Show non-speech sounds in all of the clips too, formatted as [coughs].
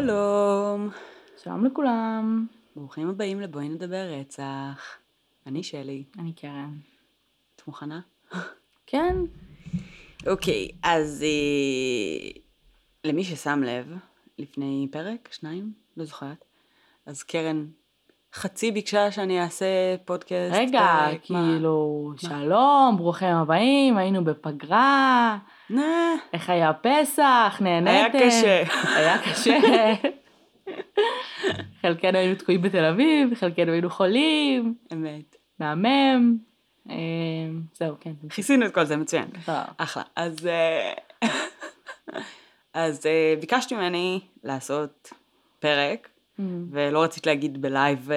שלום, שלום לכולם, ברוכים הבאים לבואי נדבר רצח. אני שלי, אני קרן. את מוכנה? כן, אוקיי, אז אה, למי ששם לב, לפני פרק, שניים, לא זוכרת, אז קרן חצי ביקשה שאני אעשה פודקאסט. רגע, מה? כאילו, שלום, ברוכים הבאים, היינו בפגרה, נה, איך היה פסח, היה נהניתם? קשה. היה קשה. חלקנו היינו תקועים בתל אביב, חלקנו היינו חולים, אמת. מהמם. אה, זהו, כן. כיסינו את כל זה, מצוין. טוב. אחלה. אז, אה, [laughs] אז אה, ביקשת ממני לעשות פרק, ולא רצית להגיד בלייב אה,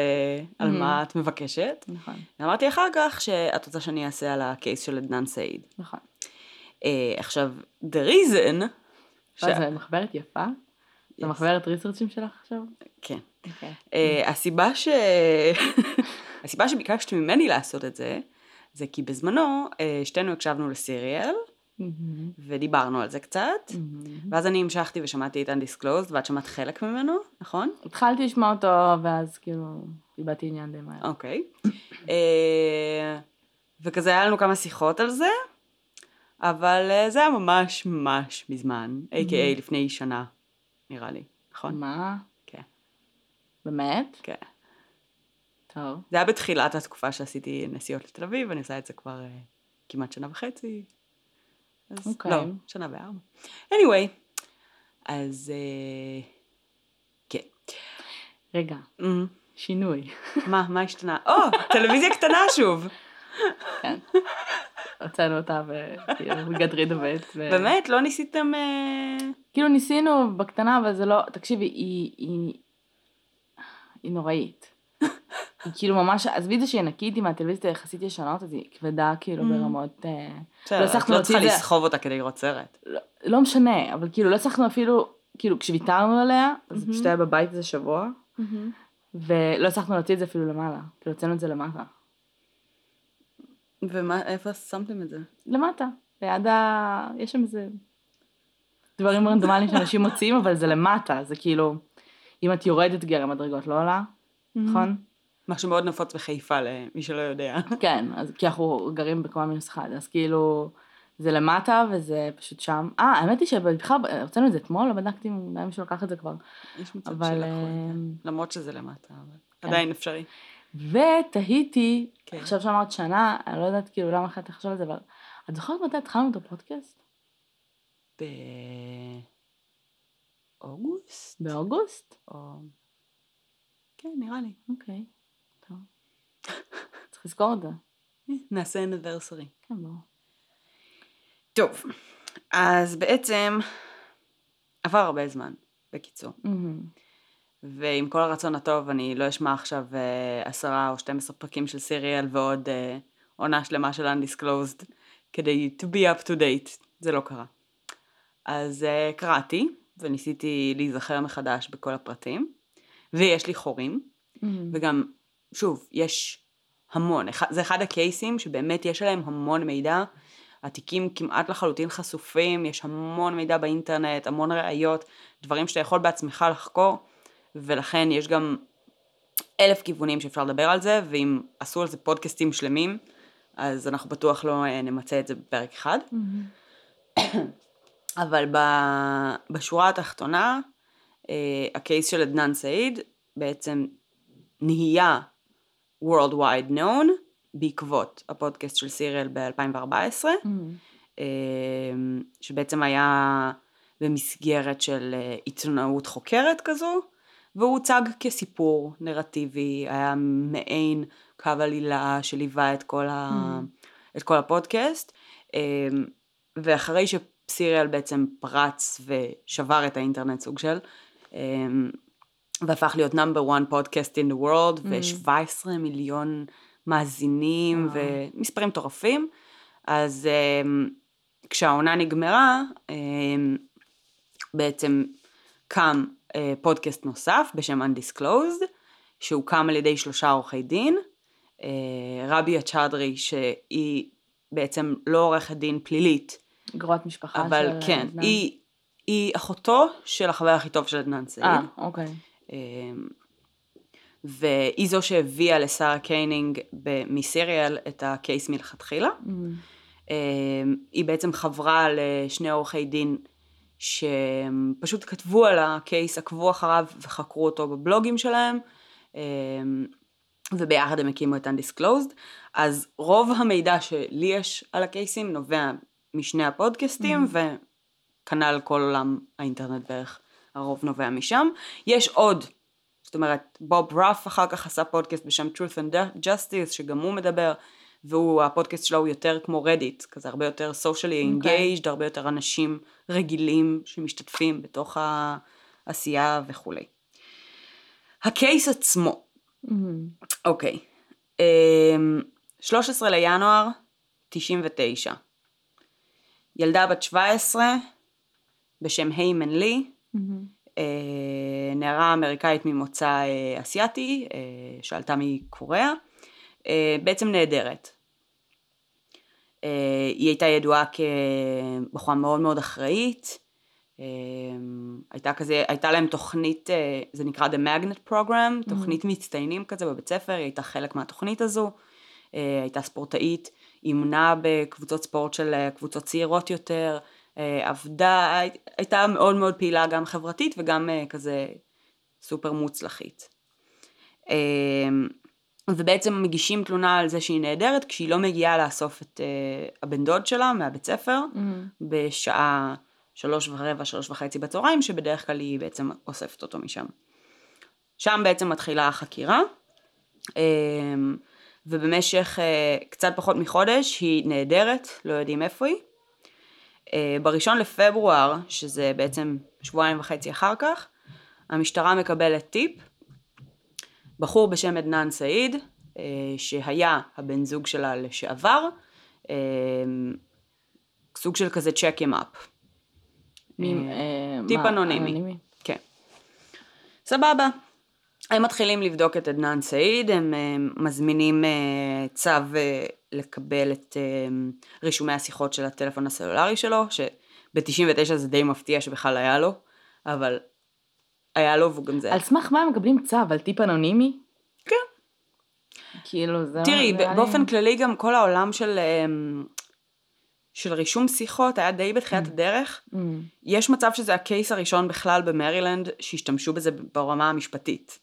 על Mhm. מה את מבקשת. נכון, אמרתי אחר כך שאת רוצה שאני אעשה על הקייס של עדנאן סעיד. נכון. אה, עכשיו, the reason... זה מחברת יפה? זה Yes. מחברת ריסרצ'ים שלך עכשיו? כן. אוקיי. אה, הסיבה ש... [laughs] הסיבה שביקשת ממני לעשות את זה, זה כי בזמנו שתינו הקשבנו לסיריאל, מהמם, ודיברנו על זה קצת, מהמם. ואז אני המשכתי ושמעתי את Undisclosed, ואת שמעת חלק ממנו, נכון? התחלתי לשמוע אותו, ואז כאילו, איבדתי עניין די מהר. אוקיי. אה, וכזה היה לנו כמה שיחות על זה, אבל אה, זה היה ממש ממש מזמן, a.k.a. לפני שנה, נראה לי, נכון? מה? כן. באמת? כן. טוב. זה היה בתחילת התקופה שעשיתי נסיעות לתל אביב, אני עושה את זה כבר אה, כמעט שנה וחצי. אז אוקיי. לא, שנה וארבע. anyway, אז אה, כן. רגע, אמ, שינוי. מה, מה השתנה? או, טלוויזיה קטנה שוב. כן. הוצאנו אותה rid of it. ו- באמת? לא ניסיתם... אה, כאילו ניסינו בקטנה, אבל זה לא, תקשיבי, היא, היא, היא נוראית. היא כאילו ממש, עזבי את זה שהיא ענקית, היא מהטלוויזיות היחסית ישנות, אז היא כבדה כאילו Mm. ברמות... אה, בסדר, לא את לא צריכה. לסחוב אותה כדי לראות סרט. לא, לא משנה, אבל כאילו לא הצלחנו אפילו, כאילו כשוויתרנו עליה, אז. פשוט היה בבית איזה שבוע, ולא הצלחנו להוציא את זה אפילו למעלה, כאילו הוצאנו את זה למטה. ומה, איפה שמתם את זה? למטה, ליד ה... יש שם איזה דברים רנדומליים שאנשים מוציאים, אבל זה למטה, זה כאילו, אם את יורדת גר המדרגות לא עולה, נכון? משהו מאוד נפוץ בחיפה למי שלא יודע. כן, אז כי אנחנו גרים בקומה מינוס אחד, אז כאילו, זה למטה וזה פשוט שם. אה, האמת היא שבכלל, הוצאנו את זה אתמול, לא בדקתי אם מישהו לקח את זה כבר. יש מצב אבל, שלקחו את אה, זה. למרות שזה למטה, אבל כן. עדיין אפשרי. ותהיתי, כן. עכשיו שאמרת שנה, אני לא יודעת כאילו למה החלטתי לחשוב על זה, אבל את זוכרת מתי התחלנו את הפודקאסט? באוגוסט? באוגוסט? או... כן, נראה לי. אוקיי, טוב. צריך לזכור את זה. נעשה אנברסרי. כן, ברור. טוב, אז בעצם עבר הרבה זמן, בקיצור. ועם כל הרצון הטוב אני לא אשמע עכשיו אה, עשרה או 12 פרקים של סיריאל ועוד אה, עונה שלמה של Undisclosed כדי to be up to date, זה לא קרה. אז אה, קראתי וניסיתי להיזכר מחדש בכל הפרטים, ויש לי חורים. וגם, שוב, יש המון, זה אחד הקייסים שבאמת יש עליהם המון מידע, התיקים כמעט לחלוטין חשופים, יש המון מידע באינטרנט, המון ראיות, דברים שאתה יכול בעצמך לחקור, ולכן יש גם אלף כיוונים שאפשר לדבר על זה, ואם עשו על זה פודקאסטים שלמים, אז אנחנו בטוח לא אה, נמצה את זה בפרק אחד. מהמם. אבל בשורה התחתונה, אה, הקייס של עדנאן סעיד בעצם נהיה worldwide known בעקבות הפודקאסט של סיריאל ב-2014, מהמם. אה, שבעצם היה במסגרת של אה, עיתונאות חוקרת כזו, והוא הוצג כסיפור נרטיבי, היה מעין קו עלילה שליווה את כל, ה... את כל הפודקאסט, אה, ואחרי שסיריאל בעצם פרץ ושבר את האינטרנט סוג של, אה, והפך להיות number one podcast in the world, ו-17 מיליון מאזינים, וואו. ומספרים מטורפים, אז אה, כשהעונה נגמרה, אה, בעצם קם אה, פודקאסט נוסף בשם Undisclosed, שהוקם על ידי שלושה עורכי דין, אה, רביעה צ'אודרי שהיא בעצם לא עורכת דין פלילית, קרובת משפחה אבל של כן, עדנאן. היא, היא אחותו של החבר הכי טוב של עדנאן סעיד. אה, אוקיי. אמ, והיא זו שהביאה לשרה קיינינג מסיריאל את ה case מלכתחילה. אמ, היא בעצם חברה לשני עורכי דין שפשוט כתבו על ה case, עקבו אחריו וחקרו אותו בבלוגים שלהם, אמ, וביחד הם הקימו את Undisclosed. אז רוב המידע שלי יש על הקייסים נובע משני הפודקאסטים, וכנ"ל כל עולם האינטרנט בערך, הרוב נובע משם. יש עוד, זאת אומרת, בוב ראף אחר כך עשה פודקאסט בשם Truth and Justice, שגם הוא מדבר, והוא, הפודקאסט שלו הוא יותר כמו רדיט, כזה הרבה יותר socially אוקיי. engaged, הרבה יותר אנשים רגילים שמשתתפים בתוך העשייה וכולי. הקייס עצמו, אוקיי, אמ, 13 לינואר 99, ילדה בת 17 בשם היימן לי, אה, נערה אמריקאית ממוצא אה, אסיאתי, אה, שעלתה מקוריאה, אה, בעצם נהדרת. אה, היא הייתה ידועה כבחורה מאוד מאוד אחראית, הייתה כזה, הייתה להם תוכנית, זה נקרא The Magnet Program, תוכנית מצטיינים כזה בבית ספר, היא הייתה חלק מהתוכנית הזו, הייתה ספורטאית, אימנה בקבוצות ספורט של קבוצות צעירות יותר, עבדה, הי- הייתה מאוד מאוד פעילה גם חברתית וגם אה, כזה סופר מוצלחית. אה, ובעצם מגישים תלונה על זה שהיא נהדרת כשהיא לא מגיעה לאסוף את אה, הבן דוד שלה מהבית ספר בשעה שלוש ורבע, שלוש וחצי בצהריים, שבדרך כלל היא בעצם אוספת אותו משם. שם בעצם מתחילה החקירה, אה, ובמשך אה, קצת פחות מחודש היא נהדרת, לא יודעים איפה היא. אה, בראשון לפברואר, שזה בעצם שבועיים וחצי אחר כך, המשטרה מקבלת טיפ, בחור בשם עדנאן סעיד, אה, שהיה הבן זוג שלה לשעבר, אה, סוג של כזה. מי- אה, אה, טיפ אנונימי. כן. סבבה. הם מתחילים לבדוק את עדנאן סעיד, הם אה, מזמינים אה, צו אה, לקבל את אה, רישומי השיחות של הטלפון הסלולרי שלו, שב-99 זה די מפתיע שבכלל היה לו, אבל היה לו והוא גם זה. על סמך מה הם מקבלים צו? על טיפ אנונימי? כן. כאילו זה... תראי, זה באופן לי- כללי גם כל העולם של, של רישום שיחות היה די בתחילת הדרך. Mm. יש מצב שזה הקייס הראשון בכלל במרילנד שהשתמשו בזה ברמה המשפטית.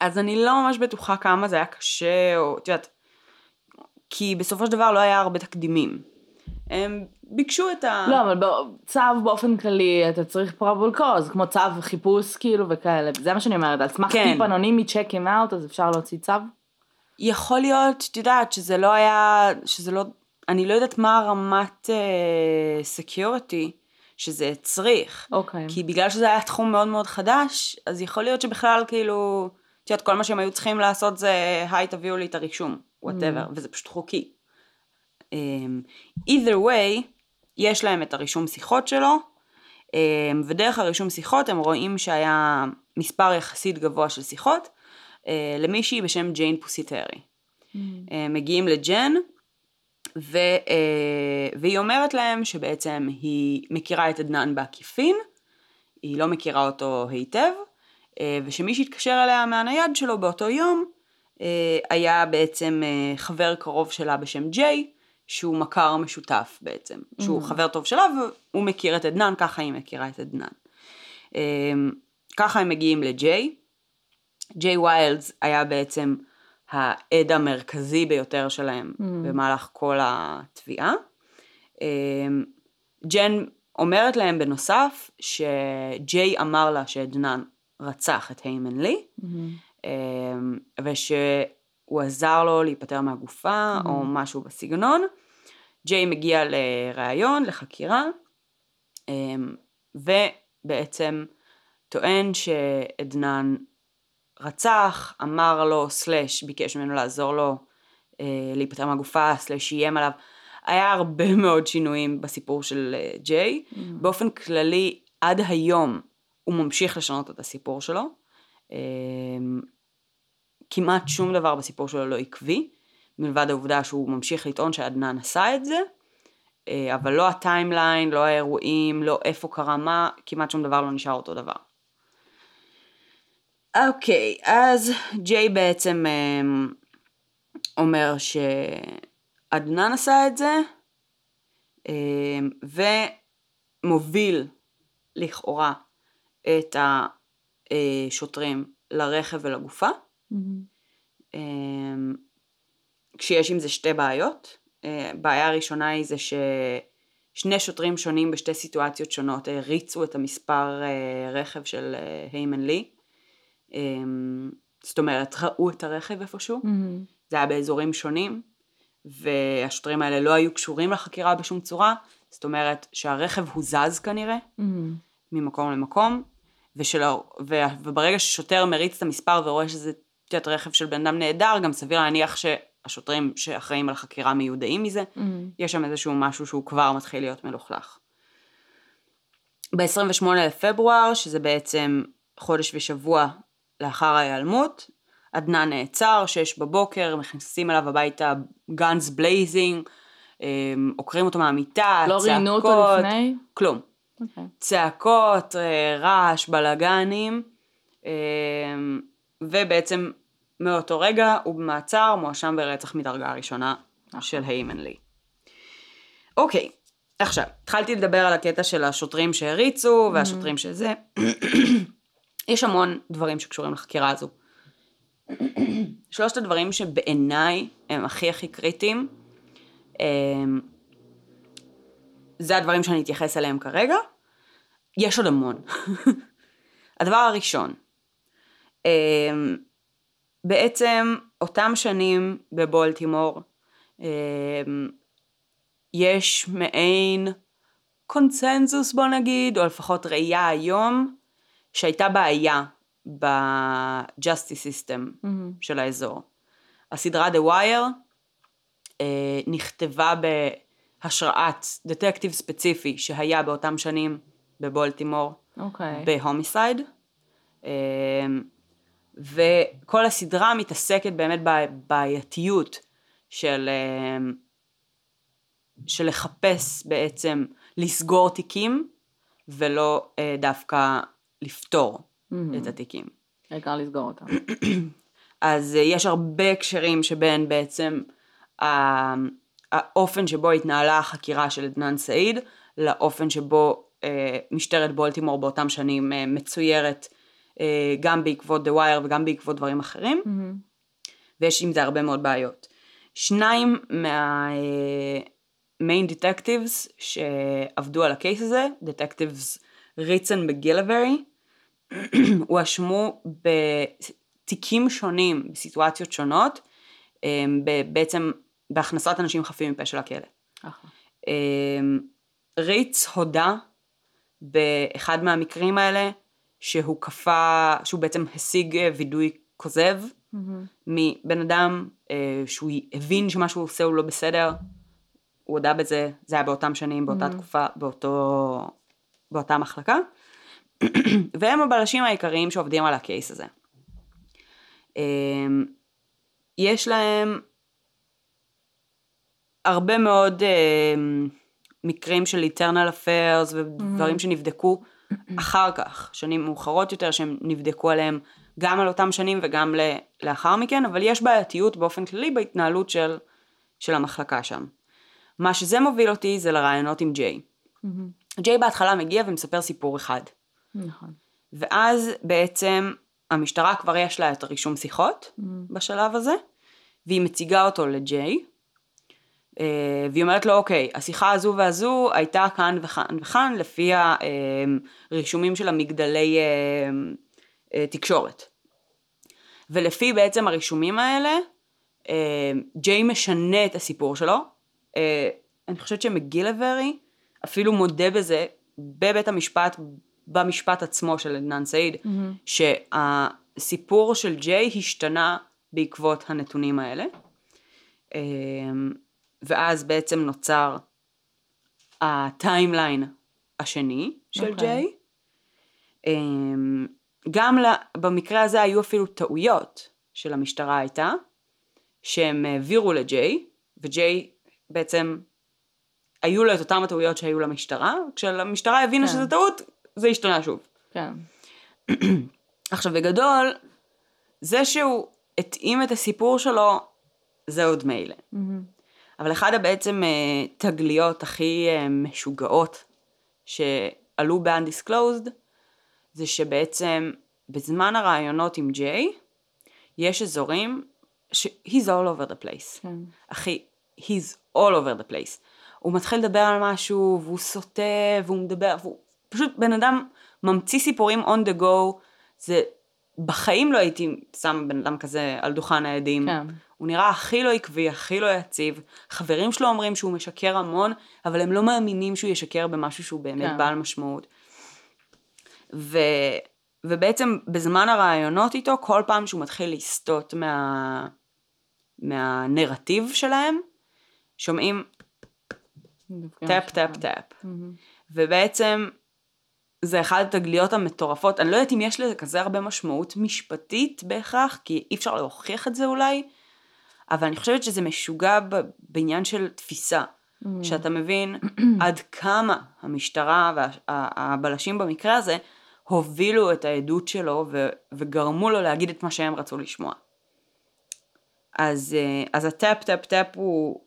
אז אני לא ממש בטוחה כמה זה היה קשה, או את יודעת, כי בסופו של דבר לא היה הרבה תקדימים. הם ביקשו את ה... לא, אבל בא- צו באופן כללי, אתה צריך probable cause, כמו צו חיפוש כאילו וכאלה, זה מה שאני אומרת, על סמך כן. טיפ אנונימי, check him out, אז אפשר להוציא צו? יכול להיות, את יודעת, שזה לא היה, שזה לא, אני לא יודעת מה הרמת security שזה הצריך. אוקיי. כי בגלל שזה היה תחום מאוד מאוד חדש, אז יכול להיות שבכלל כאילו, את יודעת, כל מה שהם היו צריכים לעשות זה, היי תביאו לי את הרישום, whatever, Mm. וזה פשוט חוקי. Um, either way, יש להם את הרישום שיחות שלו, um, ודרך הרישום שיחות הם רואים שהיה מספר יחסית גבוה של שיחות uh, למישהי בשם ג'יין פוסיטרי. Mm. הם מגיעים לג'ן, ו, אה, והיא אומרת להם שבעצם היא מכירה את עדנאן בעקיפין, היא לא מכירה אותו היטב, ושמי שהתקשר אליה מהנייד שלו באותו יום, אה, היה בעצם אה, חבר קרוב שלה בשם ג'יי, שהוא מכר משותף בעצם, שהוא חבר טוב שלה והוא מכיר את עדנאן, ככה היא מכירה את עדנאן. אה, ככה הם מגיעים לג'יי. ג'יי ויילדס היה בעצם העד המרכזי ביותר שלהם mm. במהלך כל התביעה. ג'ן אומרת להם בנוסף שג'יי אמר לה שעדנאן רצח את היימן לי, אמ, ושהוא עזר לו להיפטר מהגופה או משהו בסגנון. ג'יי מגיע לראיון, לחקירה, אמ, ובעצם טוען שעדנאן רצח, אמר לו, סלאש, ביקש ממנו לעזור לו אה, להיפטר מהגופה, סלאש איים עליו. היה הרבה מאוד שינויים בסיפור של אה, ג'יי. Mm. באופן כללי, עד היום הוא ממשיך לשנות את הסיפור שלו. אה, כמעט שום דבר בסיפור שלו לא עקבי, מלבד העובדה שהוא ממשיך לטעון שעדנאן עשה את זה. אה, אבל לא הטיימליין, לא האירועים, לא איפה קרה מה, כמעט שום דבר לא נשאר אותו דבר. אוקיי, אז ג'יי בעצם אה, אומר שעדנן עשה את זה, אה, ומוביל לכאורה את השוטרים לרכב ולגופה. Mm-hmm. כשיש עם זה שתי בעיות. בעיה הראשונה היא זה ששני שוטרים שונים בשתי סיטואציות שונות הריצו את המספר רכב של היימן לי. זאת אומרת, ראו את הרכב איפשהו. Mm-hmm. זה היה באזורים שונים, והשוטרים האלה לא היו קשורים לחקירה בשום צורה. זאת אומרת שהרכב הוזז כנראה Mm-hmm. ממקום למקום, ושלא, ו, וברגע ששוטר מריץ את המספר ורואה שזה את יודעת, רכב של בן אדם נהדר, גם סביר להניח שהשוטרים שאחראים על החקירה מיודעים מזה, Mm-hmm. יש שם איזשהו משהו שהוא כבר מתחיל להיות מלוכלך. ב-28 לפברואר, שזה בעצם חודש ושבוע לאחר ההיעלמות, עדנאן נעצר, שש בבוקר, מכניסים אליו הביתה guns blazing, עוקרים אותו מהמיטה, לא צעקות, ראיינו אותו לפני? כלום. אוקיי. צעקות, אה, רעש, בלאגנים, אה, ובעצם מאותו רגע הוא במעצר, מואשם ברצח מדרגה ראשונה של היימן לי. אוקיי, עכשיו, התחלתי לדבר על הקטע של השוטרים שהריצו והשוטרים שזה. יש המון דברים שקשורים לחקירה הזו. שלושת הדברים שבעיניי הם הכי הכי קריטיים, הם, זה הדברים שאני אתייחס אליהם כרגע. יש עוד המון. [laughs] הדבר הראשון, אמ, בעצם אותם שנים בבולטימור, אמ, יש מעין קונצנזוס בוא נגיד, או לפחות ראייה היום, שהייתה בעיה ב-justice system מהמם. של האזור. הסדרה The Wire אה, נכתבה בהשראת דטקטיב ספציפי שהיה באותם שנים בבולטימור, אוקיי. בהומיסייד. אה, וכל הסדרה מתעסקת באמת בבעייתיות של, אה, של לחפש בעצם לסגור תיקים ולא אה, דווקא לפתור מהמם. את התיקים. העיקר לסגור אותם. [clears throat] אז אה, יש הרבה הקשרים שבין בעצם ה- האופן שבו התנהלה החקירה של עדנאן סעיד לאופן שבו אה, משטרת בולטימור באותם שנים אה, מצוירת אה, גם בעקבות The Wire וגם בעקבות דברים אחרים מהמם. ויש עם זה הרבה מאוד בעיות. שניים מהמיין דטקטיבס שעבדו על הקייס הזה, דטקטיבס ריצן בגילברי, [clears throat] הואשמו בתיקים שונים, בסיטואציות שונות, ב- בעצם בהכנסת אנשים חפים מפשע לכלא. אמ, ריץ הודה באחד מהמקרים האלה שהוא כפה, שהוא בעצם השיג אה, וידוי כוזב מהמם. מבן אדם אה, שהוא הבין שמה שהוא עושה הוא לא בסדר, הוא הודה בזה, זה היה באותם שנים, באותה Mhm. תקופה, באותו, באותה מחלקה, [clears throat] והם הבלשים העיקריים שעובדים על הקייס הזה. אה, יש להם הרבה מאוד אה, מקרים של internal affairs ודברים Mhm. שנבדקו אחר כך, שנים מאוחרות יותר, שהם נבדקו עליהם גם על אותם שנים וגם לאחר מכן, אבל יש בעייתיות באופן כללי בהתנהלות של, של המחלקה שם. מה שזה מוביל אותי זה לרעיונות עם ג'יי. מהמם. ג'יי בהתחלה מגיע ומספר סיפור אחד, נכון. ואז בעצם המשטרה כבר יש לה את הרישום שיחות מהמם. בשלב הזה, והיא מציגה אותו לג'יי, והיא אומרת לו, אוקיי, השיחה הזו והזו הייתה כאן וכאן וכאן, לפי הרישומים של המגדלי אה, אה, תקשורת. ולפי בעצם הרישומים האלה, אה, ג'יי משנה את הסיפור שלו. אה, אני חושבת שמגילברי אפילו מודה בזה בבית המשפט, במשפט עצמו של עדנאן סעיד, מהמם. שהסיפור של ג'יי השתנה בעקבות הנתונים האלה. ואז בעצם נוצר הטיימליין השני של אוקיי. ג'יי. אמ, גם במקרה הזה היו אפילו טעויות של המשטרה הייתה, שהם העבירו לג'יי, וג'יי בעצם היו לו את אותם הטעויות שהיו למשטרה, כשהמשטרה הבינה כן. שזה טעות, זה השתנה שוב. כן. [clears throat] עכשיו בגדול, זה שהוא התאים את הסיפור שלו, זה עוד מילא. מהמם. אבל אחד הבעצם אה, תגליות הכי אה, משוגעות שעלו ב-Undisclosed, זה שבעצם בזמן הראיונות עם ג'יי, יש אזורים ש- he's all over the place. כן. אחי, he's all over the place. הוא מתחיל לדבר על משהו, והוא סוטה, והוא מדבר, והוא פשוט בן אדם ממציא סיפורים on the go, זה, בחיים לא הייתי שם בן אדם כזה על דוכן העדים. כן. הוא נראה הכי לא עקבי, הכי לא יציב. חברים שלו אומרים שהוא משקר המון, אבל הם לא מאמינים שהוא ישקר במשהו שהוא באמת כן. בעל משמעות. ו... ובעצם בזמן הראיונות איתו, כל פעם שהוא מתחיל לסטות מה... מהנרטיב שלהם, שומעים tap tap אחר. tap. ובעצם זה אחת התגליות המטורפות. אני לא יודעת אם יש לזה כזה הרבה משמעות משפטית בהכרח, כי אי אפשר להוכיח את זה אולי, אבל אני חושבת שזה משוגע בעניין של תפיסה. שאתה מבין [clears throat] עד כמה המשטרה והבלשים במקרה הזה הובילו את העדות שלו ו- וגרמו לו להגיד את מה שהם רצו לשמוע. אז, אה, אז ה-tap tap tap הוא,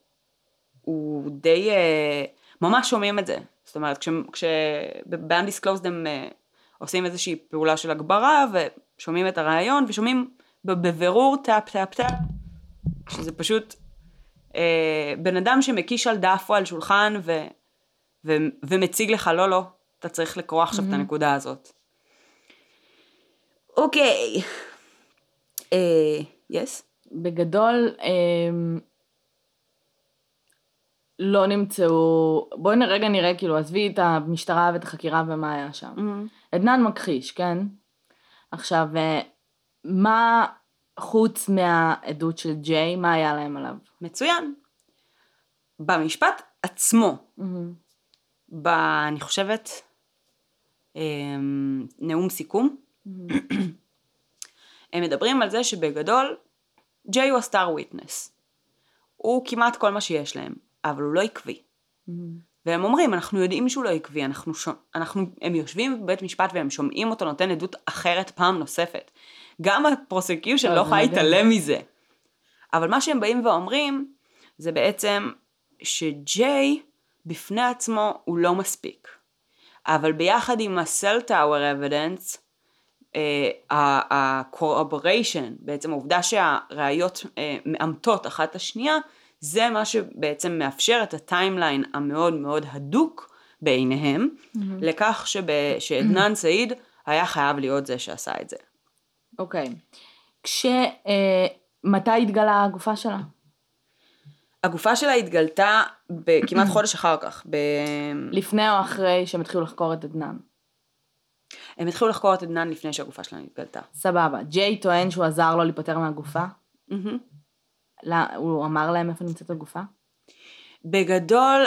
הוא די, אה, ממש שומעים את זה. זאת אומרת, כש, כש, ב-Undisclosed הם אה, עושים איזושהי פעולה של הגברה ושומעים את הראיון ושומעים בבירור tap tap tap, שזה פשוט אה, בן אדם שמקיש על דף או על שולחן ו, ו, ומציג לך לא לא, אתה צריך לקרוא עכשיו את הנקודה הזאת. אוקיי. אה, יס? בגדול, אמ, לא נמצאו, בואי רגע נראה, כאילו, עזבי את המשטרה ואת החקירה ומה היה שם. עדנאן מכחיש, כן? עכשיו, אה, מה חוץ מהעדות של ג'יי, מה היה להם עליו? מצוין. במשפט עצמו, ב... אני חושבת, אמ, נאום סיכום, הם מדברים על זה שבגדול, ג'יי הוא הסטאר וויטנס. הוא כמעט כל מה שיש להם, אבל הוא לא עקבי. והם אומרים, אנחנו יודעים שהוא לא עקבי, אנחנו, שומע, אנחנו, הם יושבים בבית משפט והם שומעים אותו נותן עדות אחרת פעם נוספת. גם ה-prosecution לא יכולה מדהים. להתעלם מזה. אבל מה שהם באים ואומרים, זה בעצם שג'יי בפני עצמו הוא לא מספיק. אבל ביחד עם tower evidence, אה, ה-corroboration, בעצם העובדה שהראיות אה, מאמתות אחת את השנייה, זה מה שבעצם מאפשר את ה-timeline המאוד מאוד הדוק בעיניהם, לכך שב- שעדנאן סעיד היה חייב להיות זה שעשה את זה. אוקיי. כש... אה, מתי התגלה הגופה שלה? הגופה שלה התגלתה כמעט חודש אחר כך. ב... לפני או אחרי שהם התחילו לחקור את עדנאן? הם התחילו לחקור את עדנאן לפני שהגופה שלה התגלתה. סבבה. ג'יי טוען שהוא עזר לו להיפטר מהגופה? לא, הוא אמר להם איפה נמצאת הגופה? בגדול,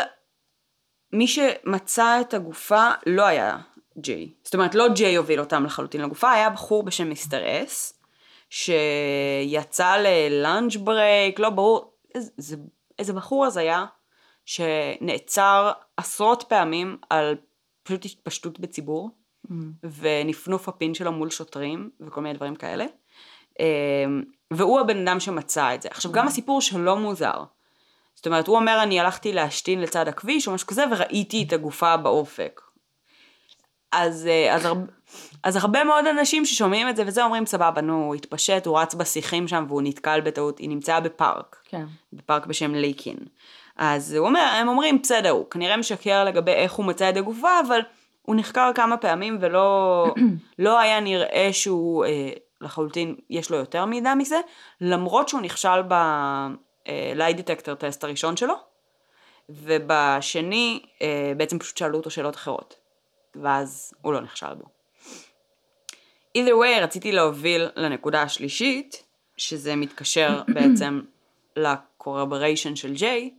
מי שמצא את הגופה לא היה ג'יי. זאת אומרת, לא ג'יי הוביל אותם לחלוטין לגופה, היה בחור בשם מיסטר אס, שיצא ל-lunch break, לא ברור, איזה, איזה, בחור אז היה, שנעצר עשרות פעמים על פשוט התפשטות בציבור, ונפנוף הפין שלו מול שוטרים, וכל מיני דברים כאלה. אמ, והוא הבן אדם שמצא את זה. עכשיו, גם הסיפור שלו מוזר. זאת אומרת, הוא אומר, אני הלכתי להשתין לצד הכביש או משהו כזה, וראיתי את הגופה באופק. אז, אה, אז, הרבה, אז הרבה מאוד אנשים ששומעים את זה וזה אומרים, סבבה, נו, הוא התפשט, הוא רץ בשיחים שם והוא נתקל בטעות, היא נמצאה בפארק, כן. בפארק בשם לייקין. אז הוא אומר, הם אומרים, בסדר, הוא כנראה משקר לגבי איך הוא מצא את הגופה, אבל הוא נחקר כמה פעמים ולא [clears throat] לא היה נראה שהוא אה, לחלוטין, יש לו יותר מידע מזה, למרות שהוא נכשל ב-lie detector טסט הראשון שלו, ובשני אה, בעצם פשוט שאלו אותו שאלות אחרות, ואז הוא לא נכשל בו. either way רציתי להוביל לנקודה השלישית, שזה מתקשר [clears throat] בעצם ל-corroboration של ג'יי,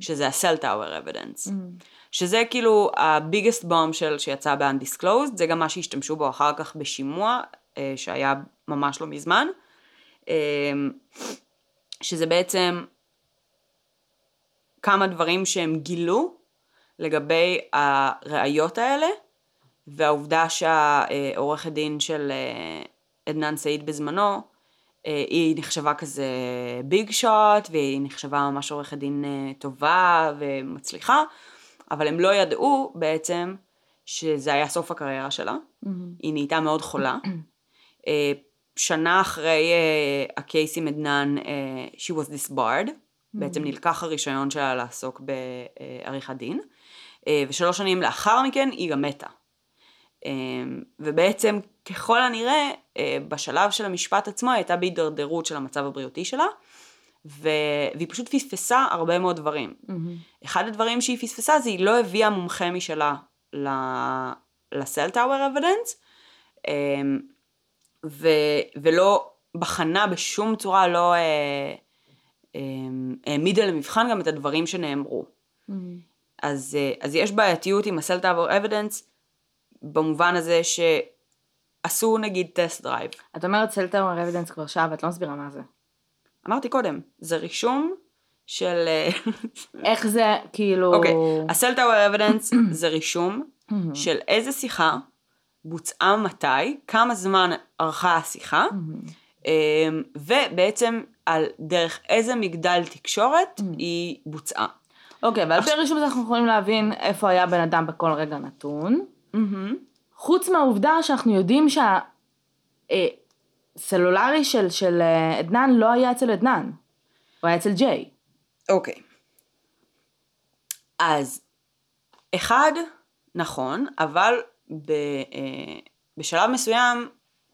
שזה ה-cell tower evidence. שזה כאילו ה-biggest bomb של שיצא ב-undisclosed, זה גם מה שהשתמשו בו אחר כך בשימוע, אה, שהיה ממש לא מזמן, אה, שזה בעצם כמה דברים שהם גילו, לגבי הראיות האלה, והעובדה שהעורכת דין של אה, עדנאן סעיד בזמנו, אה, היא נחשבה כזה ביג שוט, והיא נחשבה ממש עורכת דין אה, טובה ומצליחה, אבל הם לא ידעו בעצם שזה היה סוף הקריירה שלה. Mm-hmm. היא נהייתה מאוד חולה. שנה אחרי הקייס עם עדנאן, she was disbarred, mm-hmm. בעצם נלקח הרישיון שלה לעסוק בעריכת דין, ושלוש שנים לאחר מכן היא גם מתה. אמ, ובעצם ככל הנראה אה, בשלב של המשפט עצמו הייתה בהידרדרות של המצב הבריאותי שלה ו... והיא פשוט פספסה הרבה מאוד דברים. Mm-hmm. אחד הדברים שהיא פספסה זה היא לא הביאה מומחה משלה ל-cell tower evidence ו... ולא בחנה בשום צורה, לא אה, אמ, העמידה למבחן גם את הדברים שנאמרו. Mm-hmm. אז, אה, אז יש בעייתיות עם ה-cell tower evidence במובן הזה שעשו נגיד test drive. את אומרת cell tower evidence כבר שעה ואת לא מסבירה מה זה. אמרתי קודם, זה רישום של... אה, איך זה כאילו... אוקיי, ה-cell tower evidence [coughs] זה רישום של איזה שיחה בוצעה מתי, כמה זמן ארכה השיחה, אמ, ובעצם על דרך איזה מגדל תקשורת היא בוצעה. אוקיי, ועל פי הרישום הזה אנחנו יכולים להבין איפה היה בן אדם בכל רגע נתון. Mm-hmm. חוץ מהעובדה שאנחנו יודעים שהסלולרי אה, של, של אה, עדנאן לא היה אצל עדנאן, הוא היה אצל ג'יי. אוקיי. אז, אחד, נכון, אבל ב, אה, בשלב מסוים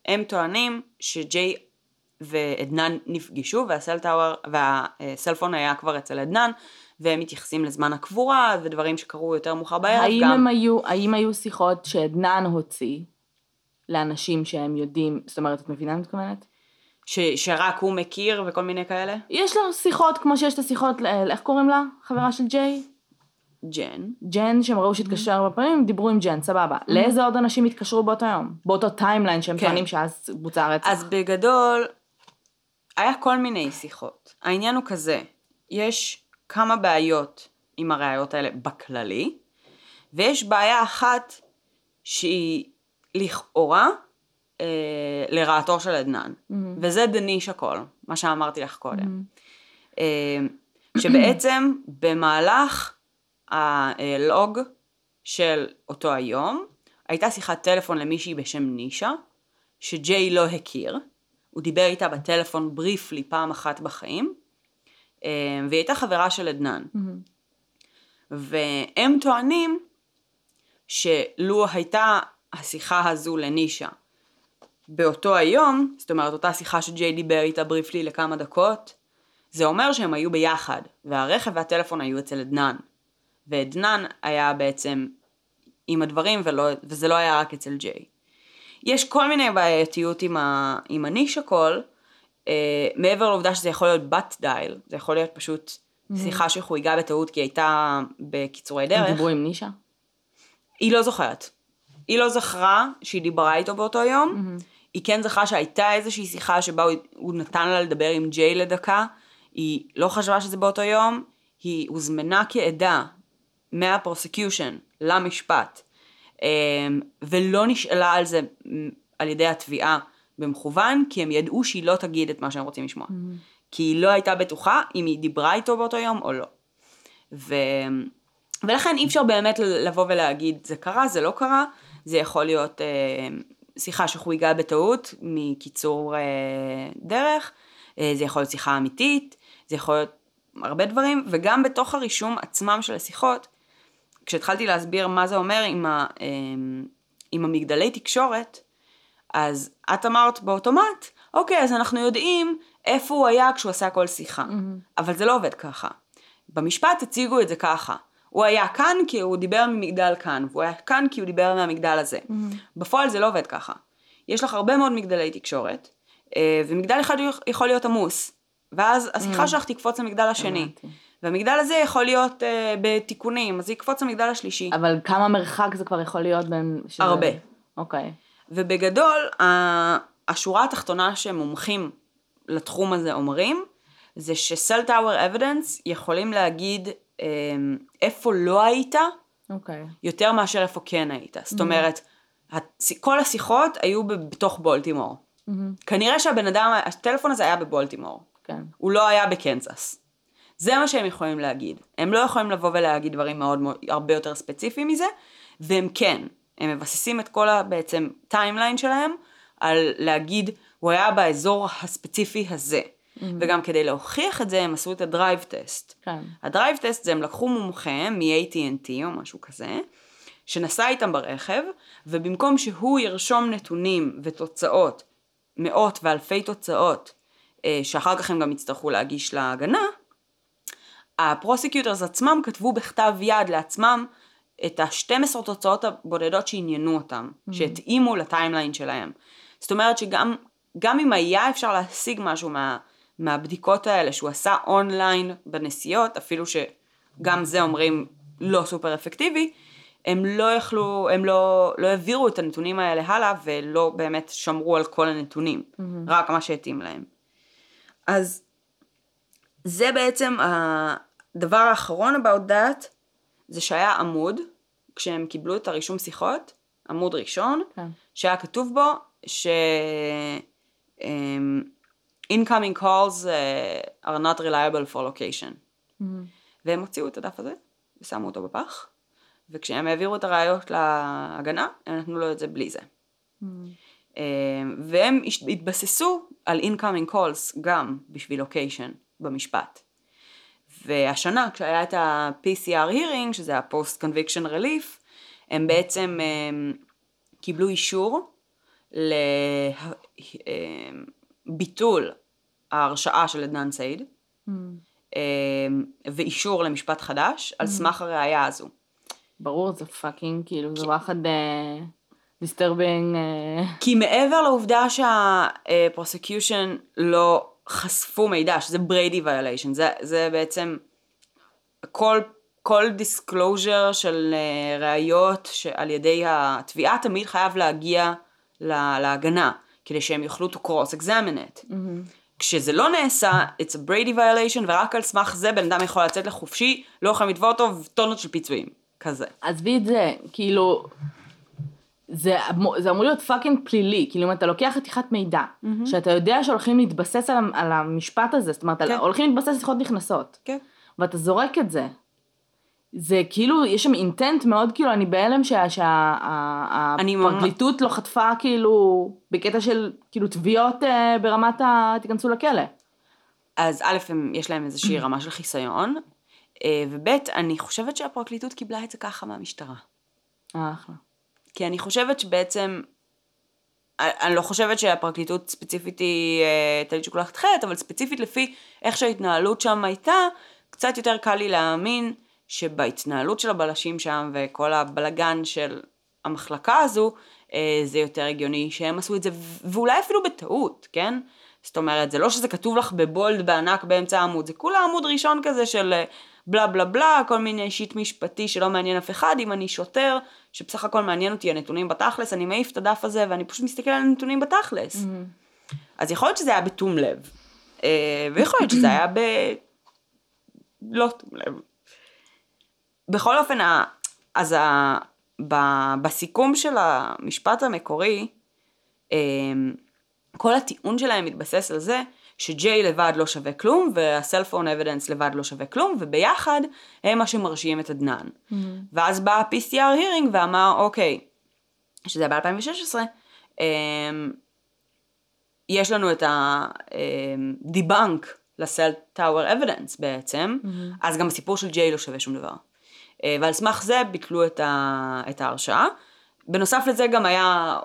הם טוענים שג'יי ועדנן נפגשו והסל טאוור והסלפון היה כבר אצל עדנן והם מתייחסים לזמן הקבורה ודברים שקרו יותר מאוחר בערב האם גם. הם היו, האם היו שיחות שעדנן הוציא לאנשים שהם יודעים, זאת אומרת, את מבינה מה את מתכוונת? ש, שרק הוא מכיר וכל מיני כאלה? יש לו שיחות כמו שיש את השיחות, איך קוראים לה? חברה של ג'יי? ג'ן. ג'ן, שהם ראו שהתקשר הרבה פעמים, דיברו עם ג'ן, סבבה. לאיזה עוד אנשים התקשרו באותו יום? באותו timeline שהם כן. טוענים שאז בוצע הרצח. אז בגדול, היה כל מיני שיחות. העניין הוא כזה, יש כמה בעיות עם הראיות האלה בכללי, ויש בעיה אחת שהיא לכאורה אה, לרעתו של עדנאן, mm-hmm. וזה דניש הכל, מה שאמרתי לך קודם. Mm-hmm. אה, שבעצם במהלך הלוג של אותו היום, הייתה שיחת טלפון למישהי בשם נישה, שג'יי לא הכיר, הוא דיבר איתה בטלפון בריפלי פעם אחת בחיים, והיא הייתה חברה של עדנאן. Mm-hmm. והם טוענים שלו הייתה השיחה הזו לנישה באותו היום, זאת אומרת אותה שיחה שג'יי דיבר איתה בריפלי לכמה דקות, זה אומר שהם היו ביחד, והרכב והטלפון היו אצל עדנאן. ועדנאן היה בעצם עם הדברים ולא, וזה לא היה רק אצל ג'יי. יש כל מיני בעייתיות עם, ה, עם הנישה קול, מעבר לעובדה שזה יכול להיות בת דייל, זה יכול להיות פשוט mm-hmm. שיחה שחויגה בטעות כי הייתה בקיצורי דרך. הם דיברו עם נישה? היא לא זוכרת. היא לא זכרה שהיא דיברה איתו באותו יום. Mm-hmm. היא כן זכרה שהייתה איזושהי שיחה שבה הוא, הוא נתן לה לדבר עם ג'יי לדקה. היא לא חשבה שזה באותו יום. היא הוזמנה כעדה מהפרוסקיושן למשפט. אה, ולא נשאלה על זה על ידי התביעה. במכוון, כי הם ידעו שהיא לא תגיד את מה שהם רוצים לשמוע. Mm-hmm. כי היא לא הייתה בטוחה אם היא דיברה איתו באותו יום או לא. ו... ולכן אי אפשר באמת לבוא ולהגיד זה קרה, זה לא קרה, זה יכול להיות אה, שיחה שחויגה בטעות מקיצור אה, דרך, אה, זה יכול להיות שיחה אמיתית, זה יכול להיות הרבה דברים, וגם בתוך הרישום עצמם של השיחות, כשהתחלתי להסביר מה זה אומר עם, ה, אה, עם המגדלי תקשורת, אז את אמרת באוטומט, אוקיי, אז אנחנו יודעים איפה הוא היה כשהוא עשה כל שיחה. Mm-hmm. אבל זה לא עובד ככה. במשפט הציגו את זה ככה. הוא היה כאן כי הוא דיבר ממגדל כאן, והוא היה כאן כי הוא דיבר מהמגדל הזה. Mm-hmm. בפועל זה לא עובד ככה. יש לך הרבה מאוד מגדלי תקשורת, אה, ומגדל אחד יכול להיות עמוס, ואז השיחה mm-hmm. שלך תקפוץ למגדל השני. והמגדל הזה יכול להיות uh, בתיקונים, אז יקפוץ למגדל השלישי. אבל כמה מרחק זה כבר יכול להיות בין... שזה... הרבה. אוקיי. Okay. ובגדול, השורה התחתונה שמומחים לתחום הזה אומרים, זה שסל טאוור אבידנס יכולים להגיד אמ, איפה לא היית אוקיי. Okay. יותר מאשר איפה כן היית. זאת אומרת, כל השיחות היו בתוך בולטימור. Mm-hmm. כנראה שהבן אדם, הטלפון הזה היה בבולטימור. כן. הוא לא היה בקנזס. זה מה שהם יכולים להגיד. הם לא יכולים לבוא ולהגיד דברים מאוד, מאוד הרבה יותר ספציפיים מזה, והם כן. הם מבססים את כל הבעצם timeline שלהם על להגיד, הוא היה באזור הספציפי הזה. Mm-hmm. וגם כדי להוכיח את זה, הם עשו את הדרייב טסט. כן. הדרייב טסט זה הם לקחו מומחה מ-AT&T או משהו כזה, שנסע איתם ברכב, ובמקום שהוא ירשום נתונים ותוצאות, מאות ואלפי תוצאות, אה, שאחר כך הם גם יצטרכו להגיש להגנה, ה-prosecutors עצמם כתבו בכתב יד לעצמם את ה-12 תוצאות הבודדות שעניינו אותם, mm-hmm. שהתאימו ל-timeline שלהם. זאת אומרת שגם גם אם היה אפשר להשיג משהו מה, מהבדיקות האלה שהוא עשה אונליין בנסיעות, אפילו שגם זה אומרים לא סופר אפקטיבי, הם לא יכלו, הם לא, לא העבירו את הנתונים האלה הלאה ולא באמת שמרו על כל הנתונים, mm-hmm. רק מה שהתאים להם. אז זה בעצם הדבר האחרון about that, זה שהיה עמוד, כשהם קיבלו את הרישום שיחות, עמוד ראשון. כן. שהיה כתוב בו ש... um, incoming calls uh, are not reliable for location. Mm-hmm. והם הוציאו את הדף הזה ושמו אותו בפח, וכשהם העבירו את הראיות להגנה, הם נתנו לו את זה בלי זה. Mm-hmm. Um, והם התבססו על incoming calls גם בשביל לוקיישן במשפט. והשנה כשהיה את ה-PCR hearing, שזה ה-post conviction relief, הם בעצם הם, קיבלו אישור לביטול ההרשעה של עדנאן סעיד, mm. ואישור למשפט חדש על mm. סמך הראייה הזו. ברור, זה fucking, כאילו, זה וואחד disturbing. אה, אה. כי מעבר לעובדה שה-prosecution לא חשפו מידע, שזה Brady violation, זה, זה בעצם כל, כל disclosure של uh, ראיות שעל ידי התביעה תמיד חייב להגיע לה, להגנה, כדי שהם יוכלו to cross examine it. Mm-hmm. כשזה לא נעשה, it's a Brady violation, ורק על סמך זה בן אדם יכול לצאת לחופשי, לא יכולים לתבוע אותו, וטונות של פיצויים, כזה. עזבי את זה, כאילו, זה, זה אמור להיות fucking פלילי, כאילו אם אתה לוקח חתיכת מידע, mm-hmm. שאתה יודע שהולכים להתבסס על, על המשפט הזה, זאת אומרת, כן. הולכים להתבסס על שיחות נכנסות, כן. ואתה זורק את זה, זה כאילו, יש שם intent מאוד, כאילו, אני בהלם שהפרקליטות שה, לא חטפה, כאילו, בקטע של, כאילו, תביעות אה, ברמת ה... תיכנסו לכלא. אז א', הם, יש להם איזושהי [clears throat] רמה של חיסיון, אה, וב', אני חושבת שהפרקליטות קיבלה את זה ככה מהמשטרה. אה, אחלה. כי אני חושבת שבעצם, אני לא חושבת שהפרקליטות ספציפית היא אה, תלית שכולכת חטא, אבל ספציפית לפי איך שההתנהלות שם הייתה, קצת יותר קל לי להאמין שבהתנהלות של הבלשים שם וכל הבלגן של המחלקה הזו, אה, זה יותר הגיוני שהם עשו את זה, ואולי אפילו בטעות, כן? זאת אומרת, זה לא שזה כתוב לך בבולד בענק באמצע העמוד, זה כולה עמוד ראשון כזה של אה, בלה בלה בלה, כל מיני שיט משפטי שלא מעניין אף אחד, אם אני שוטר, שבסך הכל מעניין אותי הנתונים בתכלס, אני מעיף את הדף הזה ואני פשוט מסתכל על הנתונים בתכלס. Mm-hmm. אז יכול להיות שזה היה בתום לב, אה, ויכול להיות שזה היה ב... לא תום לב. בכל אופן, אז ה... ב... בסיכום של המשפט המקורי, אה, כל הטיעון שלהם מתבסס על זה שג'יי לבד לא שווה כלום, וה cellphone evidence לבד לא שווה כלום, וביחד הם מה שמרשיעים את עדנאן. Mm-hmm. ואז בא ה-PCR hearing ואמר, אוקיי, שזה היה ב-2016, אמ, יש לנו את ה-debunk ל cell tower evidence בעצם, mm-hmm. אז גם הסיפור של ג'יי לא שווה שום דבר. אה, ועל סמך זה ביטלו את, ה- את ההרשעה. בנוסף לזה גם היה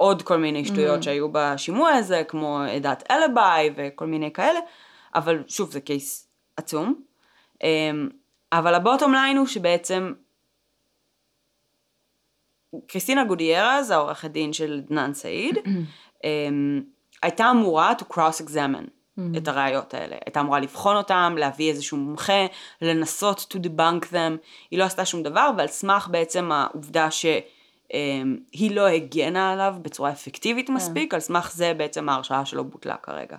עוד כל מיני שטויות mm-hmm. שהיו בשימוע הזה, כמו עדת אלביי וכל מיני כאלה, אבל שוב זה case עצום. Um, אבל ה bottom line הוא שבעצם כריסטינה גוטיירז, העורכת דין של עדנאן סייד, um, הייתה אמורה to cross examine mm-hmm. את הראיות האלה. הייתה אמורה לבחון אותם, להביא איזשהו מומחה, לנסות to debunk them. היא לא עשתה שום דבר, ועל סמך בעצם העובדה ש... אמ, היא לא הגנה עליו בצורה אפקטיבית כן. מספיק, על סמך זה בעצם ההרשעה שלו בוטלה כרגע.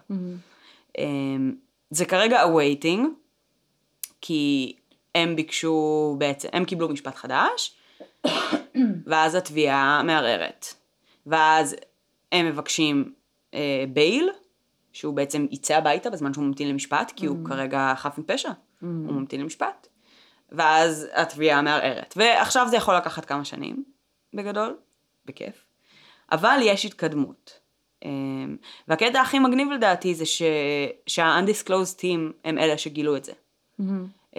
אמ, זה כרגע awaiting, כי הם ביקשו בעצם, הם קיבלו משפט חדש, ואז התביעה מערערת. ואז הם מבקשים אה, בייל, שהוא בעצם יצא הביתה בזמן שהוא ממתין למשפט, כי הוא mm. כרגע חף מפשע, mm. הוא ממתין למשפט. ואז התביעה מערערת. ועכשיו זה יכול לקחת כמה שנים, בגדול, בכיף. אבל יש התקדמות. אמ, והקטע הכי מגניב לדעתי זה ש... שה-undisclosed team הם אלה שגילו את זה. Mm-hmm.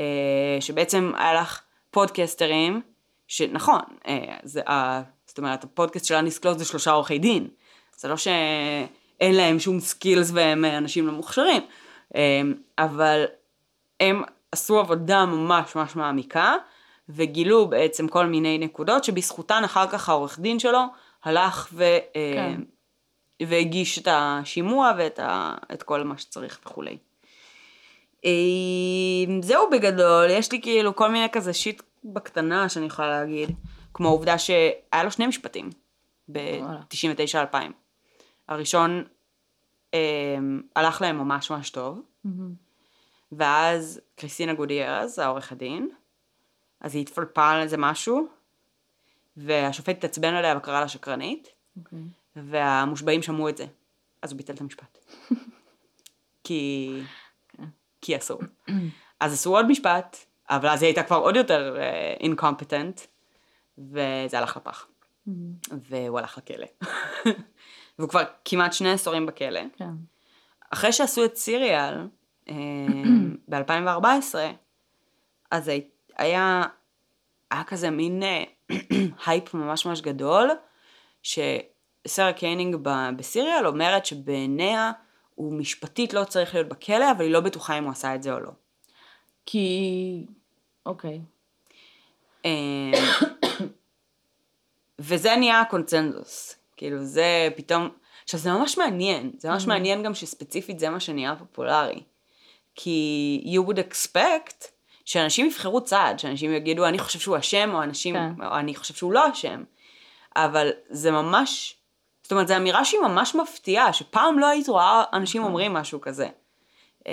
שבעצם היה לך podcasters, שנכון, אה, זה, זאת אומרת, הפודקאסט של undisclosed זה שלושה עורכי דין. זה לא שאין להם שום skills והם אנשים לא מוכשרים, אמ, אבל הם עשו עבודה ממש ממש מעמיקה, וגילו בעצם כל מיני נקודות שבזכותן אחר כך העורך דין שלו הלך ו... כן. והגיש את השימוע ואת ה, את כל מה שצריך וכולי. אה, זהו בגדול, יש לי כאילו כל מיני כזה שיט בקטנה שאני יכולה להגיד, כמו העובדה שהיה לו שני משפטים ב-99-2000. הראשון אה, הלך להם ממש ממש טוב, mm-hmm. ואז קריסטינה גודיירז, העורך הדין, אז היא התפלפה על איזה משהו, והשופט התעצבן עליה וקרא לה שקרנית. Okay. אוקיי. והמושבעים שמעו את זה. אז הוא ביטל את המשפט. [laughs] כי... כן. כי אסור. אז עשו עוד משפט, אבל אז היא הייתה כבר עוד יותר אינקומפטנט, uh, וזה הלך לפח. Mm-hmm. והוא הלך לכלא. [laughs] והוא כבר כמעט שני עשורים בכלא. כן. אחרי שעשו את Serial [clears throat] uh, ב-2014, אז היה, היה כזה מין [clears throat] הייפ ממש ממש גדול, ש... סרה קיינינג ב Serial אומרת שבעיניה הוא משפטית לא צריך להיות בכלא, אבל היא לא בטוחה אם הוא עשה את זה או לא. כי... אוקיי. אמ, [coughs] וזה נהיה הקונצנזוס. כאילו זה פתאום... עכשיו זה ממש מעניין, זה ממש mm-hmm. מעניין גם שספציפית זה מה שנהיה פופולרי. כי you would expect שאנשים יבחרו צעד, שאנשים יגידו אני חושב שהוא אשם, או אנשים, כן. או אני חושב שהוא לא אשם. אבל זה ממש זאת אומרת, זו אמירה שהיא ממש מפתיעה, שפעם לא היית רואה אנשים נכון. אומרים משהו כזה. אה,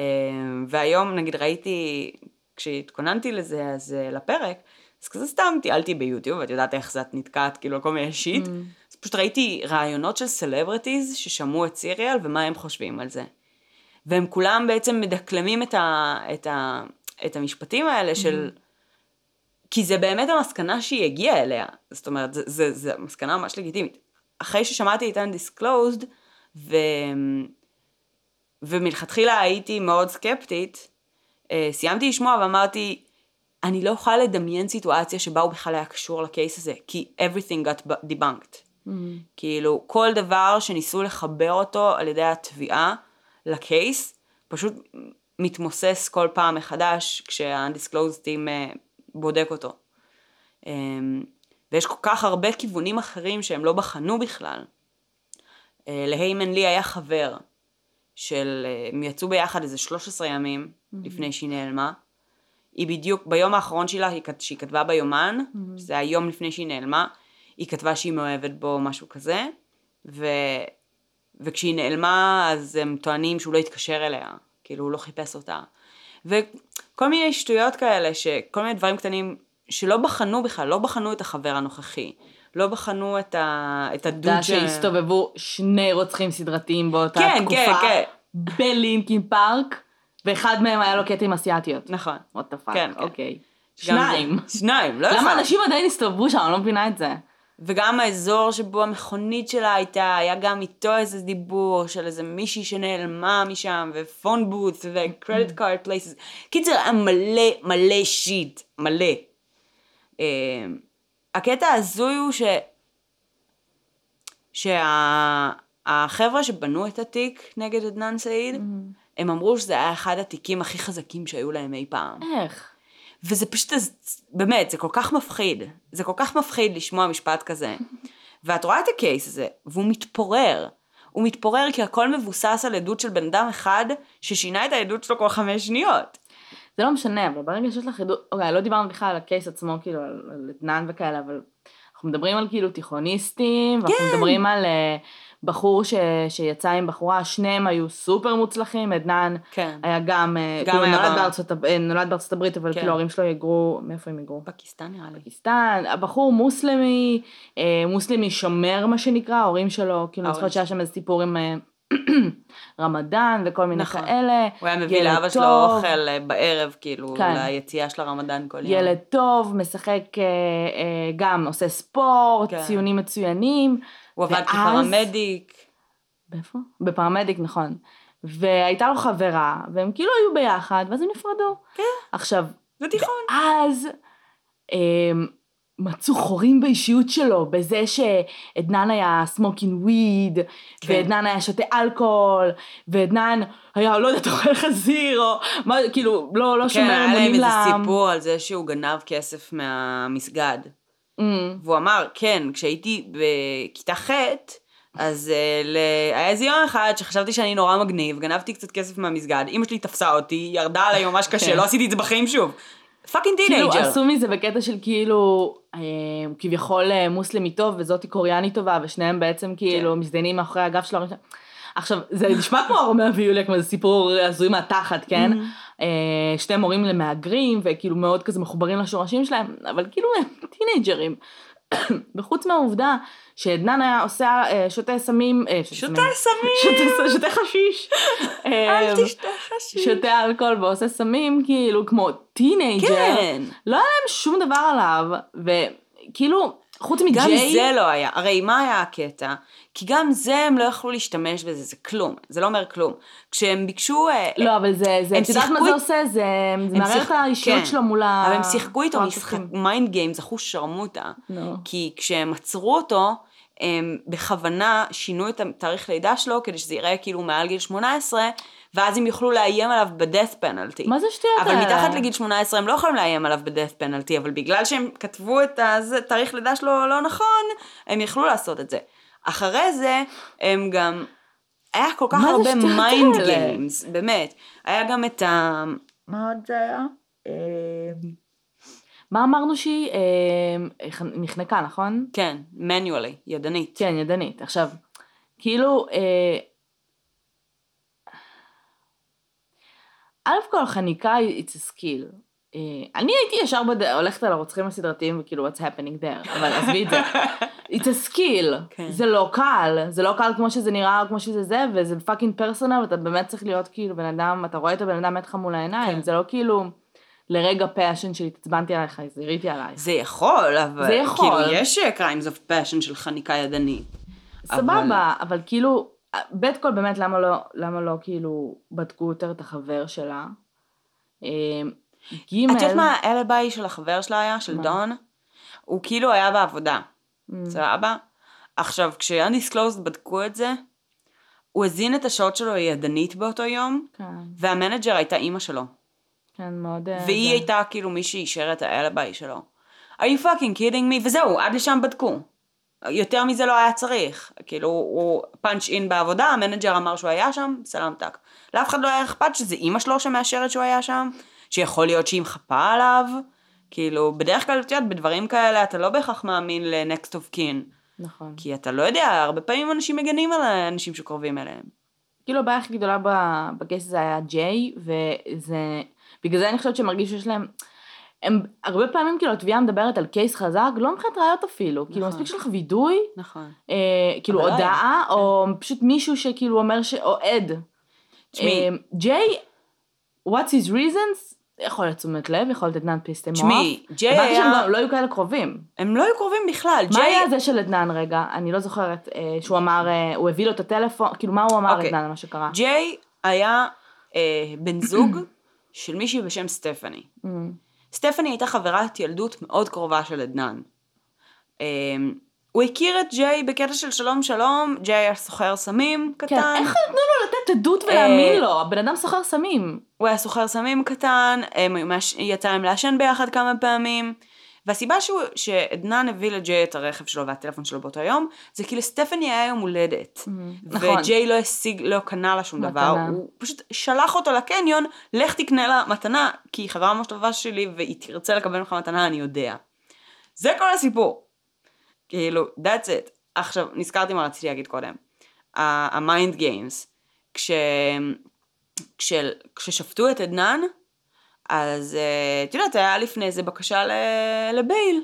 והיום, נגיד, ראיתי, כשהתכוננתי לזה, אז אה, לפרק, אז כזה סתם טיילתי ביוטיוב, ואת יודעת איך זה את נתקעת, כאילו, כל מיני shit. Mm. אז פשוט ראיתי ראיונות של celebrities ששמעו את Serial ומה הם חושבים על זה. והם כולם בעצם מדקלמים את, ה, את, ה, את המשפטים האלה של... כי זה באמת המסקנה שהיא הגיעה אליה. זאת אומרת, זו מסקנה ממש לגיטימית. אחרי ששמעתי את undisclosed, ו... ומלכתחילה הייתי מאוד סקפטית, אה, סיימתי לשמוע ואמרתי, אני לא יכולה לדמיין סיטואציה שבה הוא בכלל היה קשור לקייס הזה, כי everything got debunked. Mm-hmm. כאילו, כל דבר שניסו לחבר אותו על ידי התביעה לקייס, פשוט מתמוסס כל פעם מחדש כשה-undisclosed team אה, בודק אותו. אמ, ויש כל כך הרבה כיוונים אחרים שהם לא בחנו בכלל. אה, להיימן לי היה חבר של, אה, הם יצאו ביחד איזה 13 ימים mm-hmm. לפני שהיא נעלמה. היא בדיוק, ביום האחרון שלה, שהיא כתבה ביומן, mm-hmm. זה היום לפני שהיא נעלמה, היא כתבה שהיא מאוהבת בו, משהו כזה, ו... וכשהיא נעלמה, אז הם טוענים שהוא לא התקשר אליה, כאילו הוא לא חיפש אותה. וכל מיני שטויות כאלה, שכל מיני דברים קטנים שלא בחנו בכלל, לא בחנו את החבר הנוכחי. לא בחנו את, ה... את הדוד ש... אתה שהסתובבו שני רוצחים סדרתיים באותה כן, תקופה. כן, כן, כן. בלינקין פארק, ואחד מהם היה לו קטעים אסיאתיות. נכון. fuck, כן, כן. אוקיי. שניים. שניים, לא אחד. למה אנשים עדיין הסתובבו שם? אני לא מבינה את זה. וגם האזור שבו המכונית שלה הייתה, היה גם איתו איזה דיבור של איזה מישהי שנעלמה משם, ופון בוט, וקרדיט קארד פלייסס. קיצר, היה מלא מלא שיט, מלא. אמ, הקטע ההזוי הוא ש... שהחבר'ה שה... שבנו את התיק נגד עדנאן סעיד, mm-hmm. הם אמרו שזה היה אחד התיקים הכי חזקים שהיו להם אי פעם. איך? וזה פשוט, באמת, זה כל כך מפחיד. זה כל כך מפחיד לשמוע משפט כזה. ואת רואה את הקייס הזה, והוא מתפורר. הוא מתפורר כי הכל מבוסס על עדות של בן אדם אחד ששינה את העדות שלו כל חמש שניות. זה לא משנה, אבל ברגע שיש לך עדות, אוקיי, לא דיברנו בכלל על הקייס עצמו, כאילו, על עדנן וכאלה, אבל אנחנו מדברים על כאילו תיכוניסטים, ואנחנו כן. מדברים על אה, בחור ש, שיצא עם בחורה, שניהם היו סופר מוצלחים, עדנאן כן. היה גם, אה, גם כאילו היה נולד ב- בארצות, אה, נולד בארצות הברית, אבל כן. כאילו ההורים שלו היגרו, מאיפה הם היגרו? פקיסטן נראה לי. פקיסטן, הבחור מוסלמי, אה, מוסלמי שומר מה שנקרא, ההורים שלו, כאילו אני זוכרת שהיה שם איזה סיפור עם [clears throat] רמדאן וכל מיני נכון. כאלה. הוא היה מביא לאבא שלו. אוכל בערב, כאילו, כן. ליציאה של הרמדאן כל יום. ילד טוב, משחק גם, עושה ספורט, כן. ציונים מצוינים. הוא עבד ואז- כפרמדיק. באיפה? בפרמדיק, נכון. והייתה לו חברה, והם כאילו היו ביחד, ואז הם נפרדו. כן. עכשיו, זה תיכון. אז אה, מצאו חורים באישיות שלו, בזה שעדנן היה smoking weed, כן. ועדנן היה שותה אלכוהול, ועדנן היה, לא יודעת, אוכל חזיר, או מה, כאילו, לא, לא כן, שומר היה להם אמונים איזה לעם. סיפור על זה שהוא גנב כסף מהמסגד. Mm, והוא אמר, כן, כשהייתי בכיתה ח', אז uh, ל... היה איזה יום אחד שחשבתי שאני נורא מגניב, גנבתי קצת כסף מהמסגד, אמא שלי תפסה אותי, ירדה עליי ממש [laughs] קשה, כן. לא עשיתי את זה בחיים שוב. fucking כאילו teenager. עשו מזה בקטע של כאילו אה, כביכול אה, מוסלמי טוב וזאתי קוריאנית טובה ושניהם בעצם כאילו כן. מזדיינים מאחורי הגב של ההורים שלהם. עכשיו זה נשמע כמו רומיאו ויוליה כמו איזה סיפור הזוי מהתחת כן Mm-hmm. שתי מורים למהגרים וכאילו מאוד כזה מחוברים לשורשים שלהם אבל כאילו הם teenager ים. [coughs] וחוץ מהעובדה שעדנן היה עושה אה, שותה סמים אה, שותה סמים, שותה- [laughs] חשיש. [laughs] אה, אל תשתה חשיש. שותה אלכוהול ועושה סמים, כאילו, כמו teenager. כן. לא היה להם שום דבר עליו, וכאילו, חוץ מג'יי... גם זה לא היה, הרי מה היה הקטע? כי גם זה הם לא יכלו להשתמש בזה, זה כלום, זה לא אומר כלום. כשהם ביקשו... אה, לא, אבל זה, זה, את יודעת מה זה עושה? זה, זה מערער את האישיות כן. שלו מול ה... אבל הם שיחקו איתו משחק. mind game, זכו שרמוטה. נו. כי כשהם עצרו אותו, הם בכוונה שינו את התאריך לידה שלו, כדי שזה ייראה כאילו מעל גיל 18, ואז הם יוכלו לאיים עליו ב-death penalty. מה זה השטויות אבל האלה? מתחת לגיל 18 הם לא יכולים לאיים עליו ב-death penalty, אבל בגלל שהם כתבו את התאריך לידה שלו לא נכון, הם יכלו לעשות את זה. אחרי זה, הם גם... היה כל כך הרבה mind? games, באמת. היה גם את ה... מה עוד זה היה? אה, מה אמרנו שהיא? אה, איך- נחנקה, נכון? כן, manually, ידנית. כן, ידנית. עכשיו, כאילו, אה, א' כל חניקה it's a skill. אה, אני הייתי ישר בד... הולכת על הרוצחים הסדרתיים וכאילו what's happening there, אבל עזבי את זה. [laughs] it's a skill. כן. זה לא קל, זה לא קל כמו שזה נראה או כמו שזה זה, וזה fucking personal, ואתה באמת צריך להיות כאילו בן אדם, אתה רואה את הבן אדם מת לך מול העיניים, כן. זה לא כאילו לרגע passion של התעצבנתי עלייך, זיריתי עלייך. זה יכול, אבל... זה יכול. כאילו, יש אה, crimes of passion של חניקה ידנית. סבבה, אבל כאילו, בית, כאילו באמת למה לא, למה לא כאילו בדקו יותר את החבר שלה. גימל, את יודעת מה האלביי של החבר שלה היה, של מה? דון? הוא כאילו היה בעבודה, Mm. סבבה? עכשיו, כש Undisclosed בדקו את זה, הוא הזין את השעות שלו ידנית באותו יום, כן, וה manager הייתה אימא שלו. כן, מאוד... אה, והיא זה. הייתה כאילו מי שאישר את האלביי שלו. are you fucking kidding me? וזהו, עד לשם בדקו. יותר מזה לא היה צריך. כאילו, הוא punch in בעבודה, ה manager אמר שהוא היה שם, סלאם טאק. לאף אחד לא היה אכפת שזה אימא שלו שמאשרת שהוא היה שם, שיכול להיות שהיא מחפה עליו. כאילו, בדרך כלל, את יודעת, בדברים כאלה אתה לא בהכרח מאמין ל-next of kin. נכון. כי אתה לא יודע, הרבה פעמים אנשים מגנים על האנשים שקרובים אליהם. כאילו הבעיה הכי גדולה ב- בקייס הזה היה ג'יי, וזה... בגלל זה אני חושבת שהם הרגישו שיש להם... הם הרבה פעמים כאילו התביעה מדברת על קייס חזק, לא מבחינת ראיות אפילו, כאילו נכון. מספיק שלך וידוי, נכון. אה, כאילו לא. הודעה, או פשוט מישהו שכאילו אומר ש... או עד. תשמעי. אה, ג'יי, what's his reasons? יכול להיות תשומת לב, יכול להיות עדנן פיסטם מוח. תשמעי, ג'יי הבנתי שהם היה... לא היו כאלה קרובים. הם לא היו קרובים בכלל. מה ג'יי... היה זה של עדנן רגע? אני לא זוכרת אה, שהוא אמר, אה, הוא הביא לו את הטלפון, כאילו מה הוא אמר אוקיי. עדנן על מה שקרה? ג'יי היה אה, בן זוג [clears throat] של מישהי בשם סטפני. Mm, סטפני הייתה חברת ילדות מאוד קרובה של עדנן. אה, הוא הכיר את ג'יי בקטע של שלום שלום, ג'יי היה סוחר סמים קטן. כן, איך נתנו לו לתת עדות ולהאמין לו? הבן אדם סוחר סמים. הוא היה סוחר סמים קטן, יצא להם לעשן ביחד כמה פעמים. והסיבה שהוא, שעדנן הביא לג'יי את הרכב שלו והטלפון שלו באותו יום, זה כי לסטפני היה יום הולדת. נכון. וג'יי לא השיג, לא קנה לה שום דבר. הוא פשוט שלח אותו לקניון, לך תקנה לה מתנה, כי היא חברה ממש טובה שלי והיא תרצה לקבל ממך מתנה, אני יודע. זה כל הסיפור. כאילו, that's it. עכשיו, נזכרתי מה רציתי להגיד קודם. ה mind games. כש... כש... כששפטו את עדנן, אז אה, את יודעת, היה לפני איזה בקשה לבייל.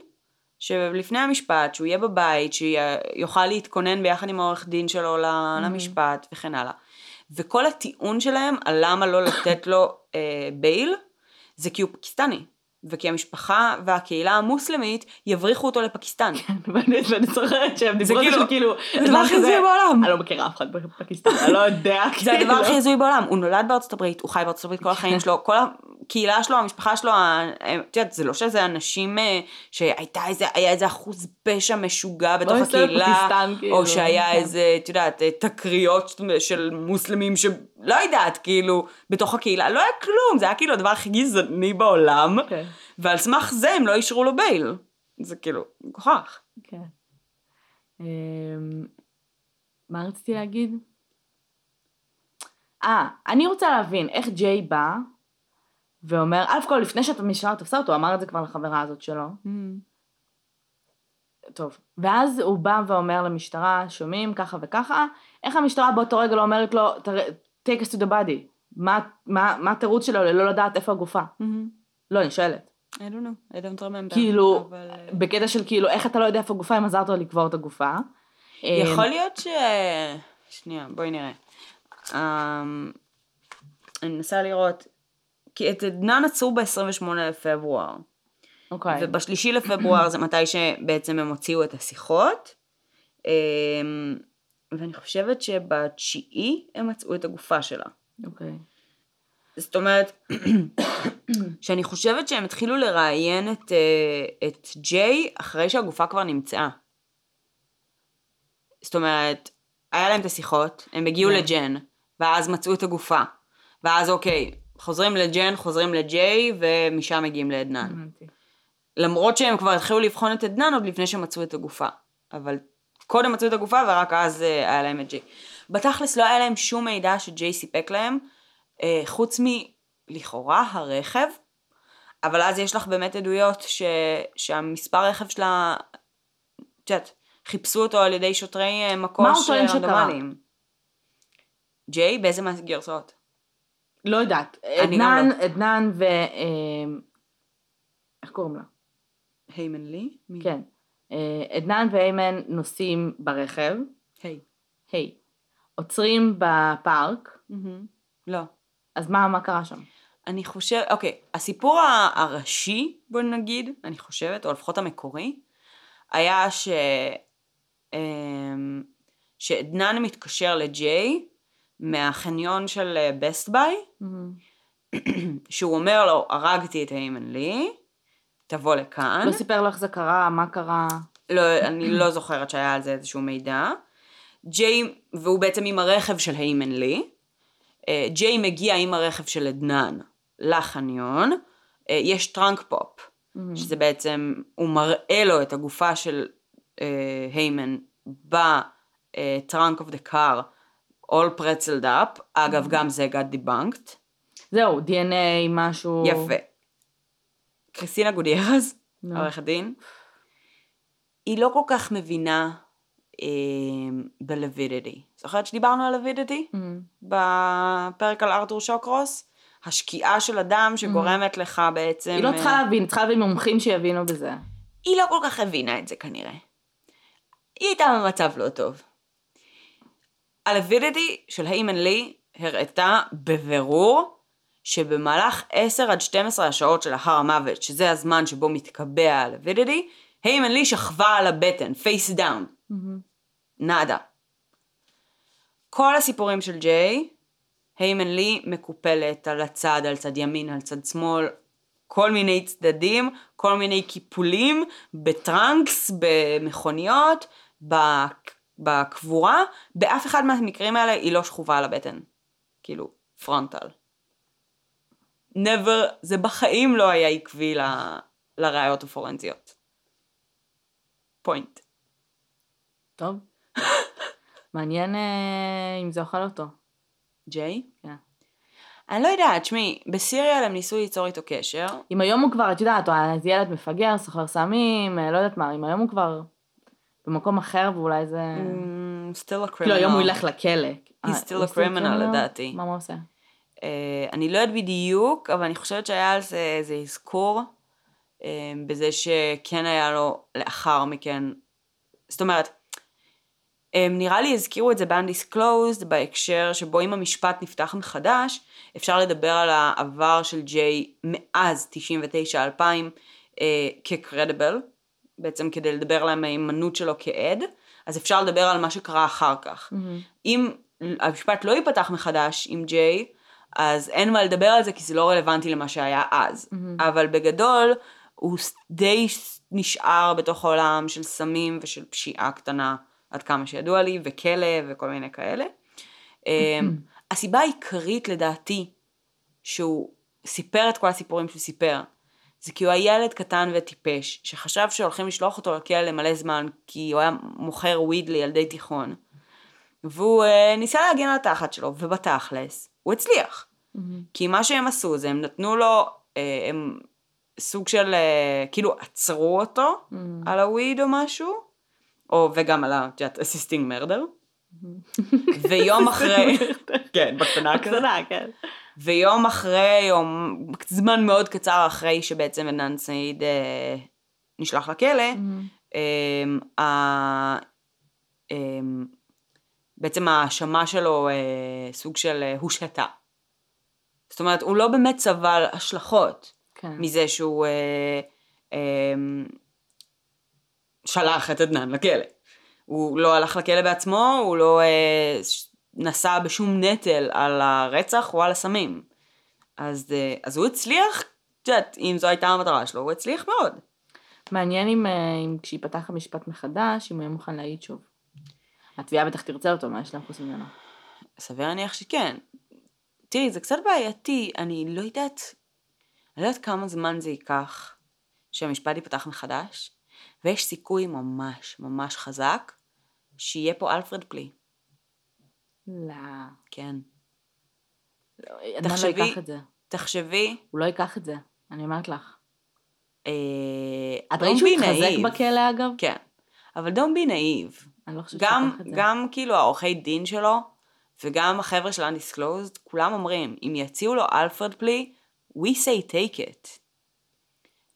שלפני המשפט, שהוא יהיה בבית, שיוכל להתכונן ביחד עם העורך דין שלו mm-hmm. למשפט וכן הלאה. וכל הטיעון שלהם על למה לא לתת לו אה, בייל, זה כי הוא פקיסטני. וכי המשפחה והקהילה המוסלמית יבריחו אותו לפקיסטן. [laughs] כן, ואני זוכרת שהם דיברו על זה כאילו, זה הדבר הכי הזוי בעולם. אני לא מכירה אף אחד בפקיסטן, אני לא יודע. [laughs] זה הדבר כאילו. הכי הזוי בעולם, הוא נולד בארצות הברית, הוא חי בארצות הברית כל החיים שלו, כל הקהילה שלו, המשפחה שלו, את יודעת, זה לא שזה אנשים אה, שהייתה איזה, היה איזה אחוז פשע משוגע בתוך הקהילה, כאילו. או שהיה כן. איזה, את יודעת, אה, תקריות של מוסלמים שלא יודעת, כאילו, בתוך הקהילה, לא היה כלום, זה היה כאילו הדבר הכי גזעני בעולם. כן. ועל סמך זה הם לא אישרו לו בייל. זה כאילו, מוכח. כן. אמ, מה רציתי להגיד? אה, אני רוצה להבין איך ג'יי בא ואומר, א' כל לפני שאתה משנה תפסה אותו, אמר את זה כבר לחברה הזאת שלו. Mm. טוב. ואז הוא בא ואומר למשטרה, שומעים ככה וככה, איך המשטרה באותו רגע לא אומרת לו, take us to the body? מה התירוץ שלו ללא לדעת איפה הגופה? לא, אני שואלת. I don't know, I don't remember. כאילו, אבל... אה, בקטע של כאילו, איך אתה לא יודע איפה הגופה אם עזרת לו לקבור את הגופה. יכול להיות ש... שנייה, בואי נראה. Um, אני מנסה לראות, כי את עדנן עצרו ב-28 לפברואר. אוקיי. Okay. ובשלישי לפברואר זה מתי שבעצם הם הוציאו את השיחות. Um, ואני חושבת שבתשיעי הם מצאו את הגופה שלה. אוקיי. Okay. זאת אומרת, שאני חושבת שהם התחילו לראיין את, uh, את ג'יי אחרי שהגופה כבר נמצאה. זאת אומרת, היה להם את השיחות, הם הגיעו yeah. כן. לג'ן, ואז מצאו את הגופה. ואז אוקיי, חוזרים לג'ן, חוזרים לג'יי, ומשם מגיעים לעדנן. למרות שהם כבר התחילו לבחון את עדנן עוד לפני שמצאו את הגופה. אבל קודם מצאו את הגופה ורק אז uh, היה להם את ג'יי. בתכלס לא היה להם שום מידע שג'יי סיפק להם, אה, חוץ מלכאורה הרכב, אבל אז יש לך באמת עדויות ש, שהמספר רכב שלה, את יודעת, חיפשו אותו על ידי שוטרי אה, מקוש רנדומליים. ג'יי, באיזה מהגרסאות? לא יודעת. עדנן, לא. עדנן ו... אה, איך קוראים לה? היימן לי? כן. עדנן והיימן נוסעים ברכב. היי. היי. עוצרים בפארק. לא. אז מה, מה קרה שם? אני חושב, אוקיי, הסיפור הראשי, בוא נגיד, אני חושבת, או לפחות המקורי, היה ש... אמ, שעדנן מתקשר לג'יי מהחניון של בסט ביי, mm-hmm. שהוא אומר לו, הרגתי את היימן לי, תבוא לכאן. לא סיפר איך זה קרה, מה קרה? לא, אני לא זוכרת שהיה על זה איזשהו מידע. ג'יי, והוא בעצם עם הרכב של היימן לי, אה, ג'יי מגיע עם הרכב של עדנן לחניון, אה, יש trunk pop, mm-hmm. שזה בעצם, הוא מראה לו את הגופה של אה, היי מין ב trunk of the car, all pretzeled up, אגב mm-hmm. גם זה got debunked. זהו, DNA משהו... יפה. קריסטינה גוטיירז, no. עורכת דין, היא לא כל כך מבינה בלווידיטי. זוכרת שדיברנו על לווידיטי? Mm-hmm. בפרק על ארתור שוקרוס? השקיעה של אדם שגורמת mm-hmm. לך בעצם... היא לא צריכה אה, להבין, צריכה להבין מומחים שיבינו בזה. היא לא כל כך הבינה את זה כנראה. היא הייתה במצב לא טוב. הלווידיטי של היימן לי הראתה בבירור שבמהלך 10 עד 12 השעות שלאחר המוות, שזה הזמן שבו מתקבע הלווידיטי, היי מין לי שכבה על הבטן, face down. נאדה. כל הסיפורים של ג'יי, היי מין לי מקופלת על הצד, על צד ימין, על צד שמאל, כל מיני צדדים, כל מיני קיפולים, ב trunks, במכוניות, בקבורה, באף אחד מהמקרים האלה היא לא שכובה על הבטן. כאילו, frontal. Never, זה בחיים לא היה עקבי ל, לראיות הפורנזיות. פוינט. טוב. מעניין אה, אם זה אוכל אותו. ג'יי? כן. אני לא יודעת, תשמעי, בסיריאל הם ניסו ליצור איתו קשר. אם היום הוא כבר, את יודעת, איזה ילד מפגר, סוחר סמים, אה, לא יודעת מה, אם היום הוא כבר... במקום אחר ואולי זה... Mm, still a criminal. כאילו היום הוא ילך לכלא. He's still a criminal לדעתי. מה הוא עושה? אה, אני לא יודעת בדיוק, אבל אני חושבת שהיה על זה איזה אזכור, אה, בזה שכן היה לו לאחר מכן, זאת אומרת, אה, נראה לי הזכירו את זה ב-undisclosed בהקשר שבו אם המשפט נפתח מחדש, אפשר לדבר על העבר של ג'יי מאז 99-2000 כקרדיבל, בעצם כדי לדבר על המהימנות שלו כעד, אז אפשר לדבר על מה שקרה אחר כך. Mm-hmm. אם המשפט לא ייפתח מחדש עם ג'יי, אז אין מה לדבר על זה כי זה לא רלוונטי למה שהיה אז. Mm-hmm. אבל בגדול, הוא די נשאר בתוך העולם של סמים ושל פשיעה קטנה, עד כמה שידוע לי, וכלא וכל מיני כאלה. Mm-hmm. הסיבה העיקרית לדעתי שהוא סיפר את כל הסיפורים שהוא סיפר, זה כי הוא היה ילד קטן וטיפש, שחשב שהולכים לשלוח אותו לכלא למלא זמן, כי הוא היה מוכר וויד לילדי תיכון. והוא uh, ניסה להגן על התחת שלו, ובתכלס, הוא הצליח. Mm-hmm. כי מה שהם עשו זה, הם נתנו לו, uh, הם סוג של, uh, כאילו עצרו אותו mm-hmm. על הוויד או משהו, או וגם על ה, את יודעת, אסיסטינג מרדר. ויום [laughs] אחרי, כן, בקטנה קטנה, כן. ויום אחרי, או זמן מאוד קצר אחרי שבעצם עדנאן סעיד אה, נשלח לכלא, mm-hmm. אה, אה, אה, בעצם ההאשמה שלו אה, סוג של אה, הושתה. זאת אומרת, הוא לא באמת סבל השלכות כן. מזה שהוא אה, אה, שלח את עדנאן לכלא. הוא לא הלך לכלא בעצמו, הוא לא אה, נשא בשום נטל על הרצח או על הסמים. אז, אה, אז הוא הצליח, את יודעת, אם זו הייתה המטרה שלו, הוא הצליח מאוד. מעניין אם, אה, אם כשיפתח המשפט מחדש, אם הוא יהיה מוכן להעיד שוב. התביעה בטח תרצה אותו, מה יש להם חוץ ממנו? סביר להניח שכן. תראי, זה קצת בעייתי, אני לא יודעת, אני לא יודעת כמה זמן זה ייקח שהמשפט ייפתח מחדש, ויש סיכוי ממש ממש חזק שיהיה פה אלפרד פלי. לא. כן. לא, תחשבי, לא ייקח את זה. תחשבי. הוא לא ייקח את זה, אני אומרת לך. אה, את ראית שהוא התחזק בכלא אגב? כן. אבל don't be naive. אני לא חושבת גם, גם כאילו העורכי דין שלו, וגם החבר'ה של undisclosed, כולם אומרים, אם יציעו לו אלפרד פלי, we say take it.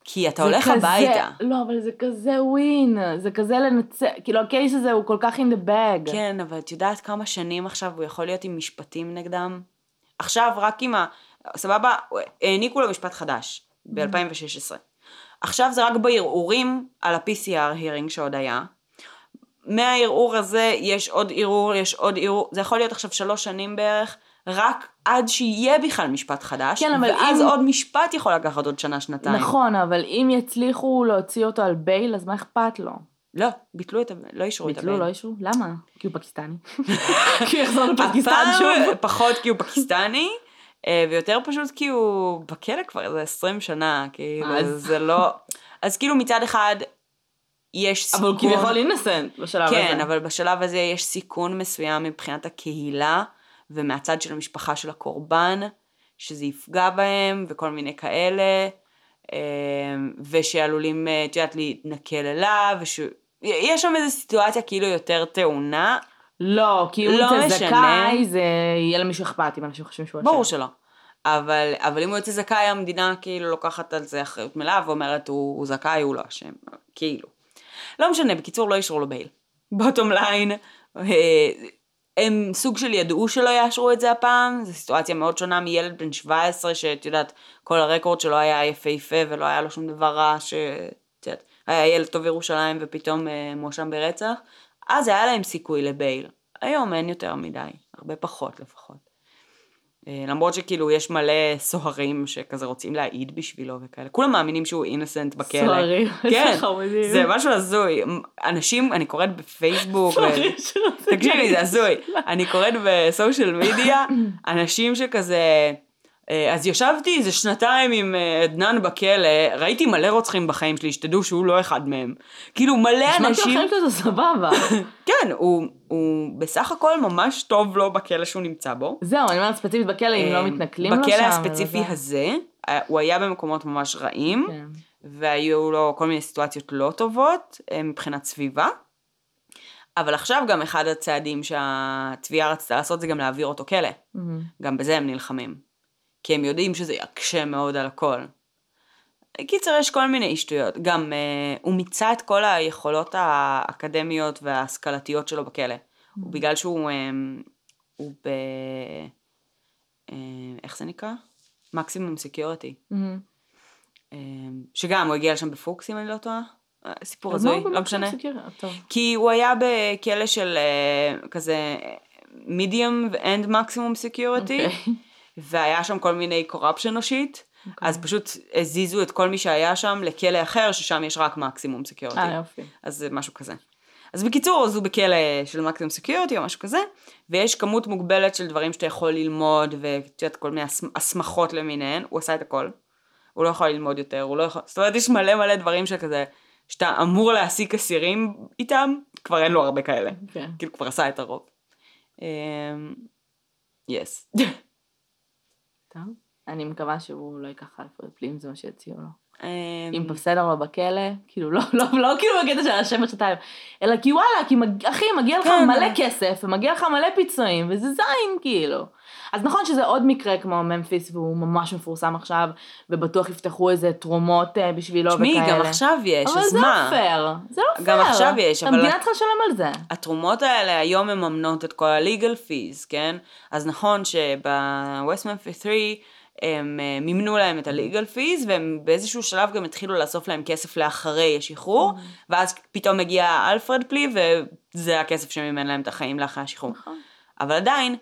כי אתה הולך כזה, הביתה. לא, אבל זה כזה ווין, זה כזה לנצח, כאילו הקייס הזה הוא כל כך in the bag. כן, אבל את יודעת כמה שנים עכשיו הוא יכול להיות עם משפטים נגדם? עכשיו רק עם ה... סבבה, העניקו לו משפט חדש, ב-2016. עכשיו זה רק בערעורים על ה-PCR hearing שעוד היה. מהערעור הזה יש עוד ערעור, יש עוד ערעור, זה יכול להיות עכשיו שלוש שנים בערך. רק עד שיהיה בכלל משפט חדש, כן, אבל ואז אם... עוד משפט יכול לקחת עוד שנה, שנתיים. נכון, אבל אם יצליחו להוציא אותו על בייל, אז מה אכפת לו? לא, ביטלו את ה... לא אישרו את הבייל. ביטלו, לא אישרו? למה? כי הוא פקיסטני. [laughs] כי הוא יחזור לפקיסטן שוב? פחות כי הוא פקיסטני, ויותר פשוט כי הוא בכלא כבר איזה 20 שנה, כאילו, זה לא... אז כאילו מצד אחד, יש סיכון... אבל הוא כביכול אינסנט בשלב כן, הזה. כן, אבל בשלב הזה יש סיכון מסוים מבחינת הקהילה. ומהצד של המשפחה של הקורבן, שזה יפגע בהם וכל מיני כאלה, אמ, ושעלולים, אה, את יודעת, להתנכל אליו, וש... יש שם איזו סיטואציה כאילו יותר טעונה. לא, כי אם לא הוא יוצא זכאי, זה יהיה למישהו אכפת אם אנשים חושבים שהוא אשם. ברור שלא. אבל, אבל אם הוא יוצא זכאי, המדינה כאילו לוקחת על זה אחריות מלאה ואומרת, הוא, הוא זכאי, הוא לא אשם. כאילו. לא משנה, בקיצור, לא אישרו לו בייל. בוטום ליין, הם סוג של ידעו שלא יאשרו את זה הפעם, זו סיטואציה מאוד שונה מילד בן 17 שאת יודעת, כל הרקורד שלו היה יפהפה ולא היה לו שום דבר רע, שאת יודעת, היה ילד טוב ירושלים ופתאום אה, מואשם ברצח, אז היה להם סיכוי לבייל. היום אין יותר מדי, הרבה פחות לפחות. אה, למרות שכאילו יש מלא סוהרים שכזה רוצים להעיד בשבילו וכאלה. כולם מאמינים שהוא אינסנט בכלא. סוהרים, כן, זה משהו הזוי. אנשים, אני קוראת בפייסבוק, תקשיבי, זה הזוי. אני קוראת בסושיאל מדיה, אנשים שכזה... אה, אז ישבתי איזה שנתיים עם אה, עדנאן בכלא, ראיתי מלא רוצחים בחיים שלי, שתדעו שהוא לא אחד מהם. כאילו מלא אנשים... נשמע כאילו החיים סבבה. [laughs] כן, הוא, הוא בסך הכל ממש טוב לו בכלא שהוא נמצא בו. זהו, אני אומרת ספציפית בכלא, אם לא אה, מתנכלים לו שם. בכלא הספציפי הזה, הוא היה במקומות ממש רעים, כן. והיו לו כל מיני סיטואציות לא טובות מבחינת סביבה. אבל עכשיו גם אחד הצעדים שהתביעה רצתה לעשות זה גם להעביר אותו כלא. Mm-hmm. גם בזה הם נלחמים. כי הם יודעים שזה יקשה מאוד על הכל. קיצר, יש כל מיני שטויות. גם uh, הוא מיצה את כל היכולות האקדמיות וההשכלתיות שלו בכלא. Mm-hmm. ובגלל שהוא um, הוא ב... Uh, איך זה נקרא? מקסימום סקיורטי. Mm-hmm. Um, שגם הוא הגיע לשם בפוקס אם אני לא טועה. סיפור אז מה הזוי, לא משנה. טוב. כי הוא היה בכלא של uh, כזה medium and maximum security. אוקיי. והיה שם כל מיני קורפשן שיט, אוקיי. אז פשוט הזיזו את כל מי שהיה שם לכלא אחר, ששם יש רק מקסימום סקיורטי. אה, יופי. אז זה משהו כזה. אז בקיצור, אז הוא בכלא של מקסימום סקיורטי או משהו כזה, ויש כמות מוגבלת של דברים שאתה יכול ללמוד, ואת יודעת, כל מיני הסמ- הסמכות למיניהן, הוא עשה את הכל. הוא לא יכול ללמוד יותר, הוא לא יכול, זאת אומרת, יש מלא מלא דברים שכזה, שאתה אמור להעסיק אסירים איתם, כבר אין לו הרבה כאלה. כן. כאילו, כבר עשה את הרוב. אמ, yes. [laughs] טוב. אני מקווה שהוא לא ייקח Alford plea, זה מה שיציעו לו. אמ, אם בסדר לו בכלא, כאילו לא, לא, לא כאילו בקטע של לשבת שנתיים, אלא כי וואלה, כי מג... אחי, מגיע לך כן. מלא כסף, ומגיע לך מלא פיצויים, וזה זין, כאילו. אז נכון שזה עוד מקרה כמו ממפיס, והוא ממש מפורסם עכשיו, ובטוח יפתחו איזה תרומות אה, בשבילו וכאלה. תשמעי, גם עכשיו יש, אבל אז זה לא מה? פייר, זה לא פייר. גם עכשיו יש, אבל- המדינה צריכה לשלם על זה. התרומות האלה היום מממנות את כל ה-legal fees, כן? אז נכון שב-West Memphis 3 הם אה, מימנו להם את ה-legal fees, והם באיזשהו שלב גם התחילו לאסוף להם כסף לאחרי השחרור, ואז פתאום מגיע אלפרד פלי, וזה הכסף שמימן להם את החיים לאחרי השחרור. נכון. אבל עדיין,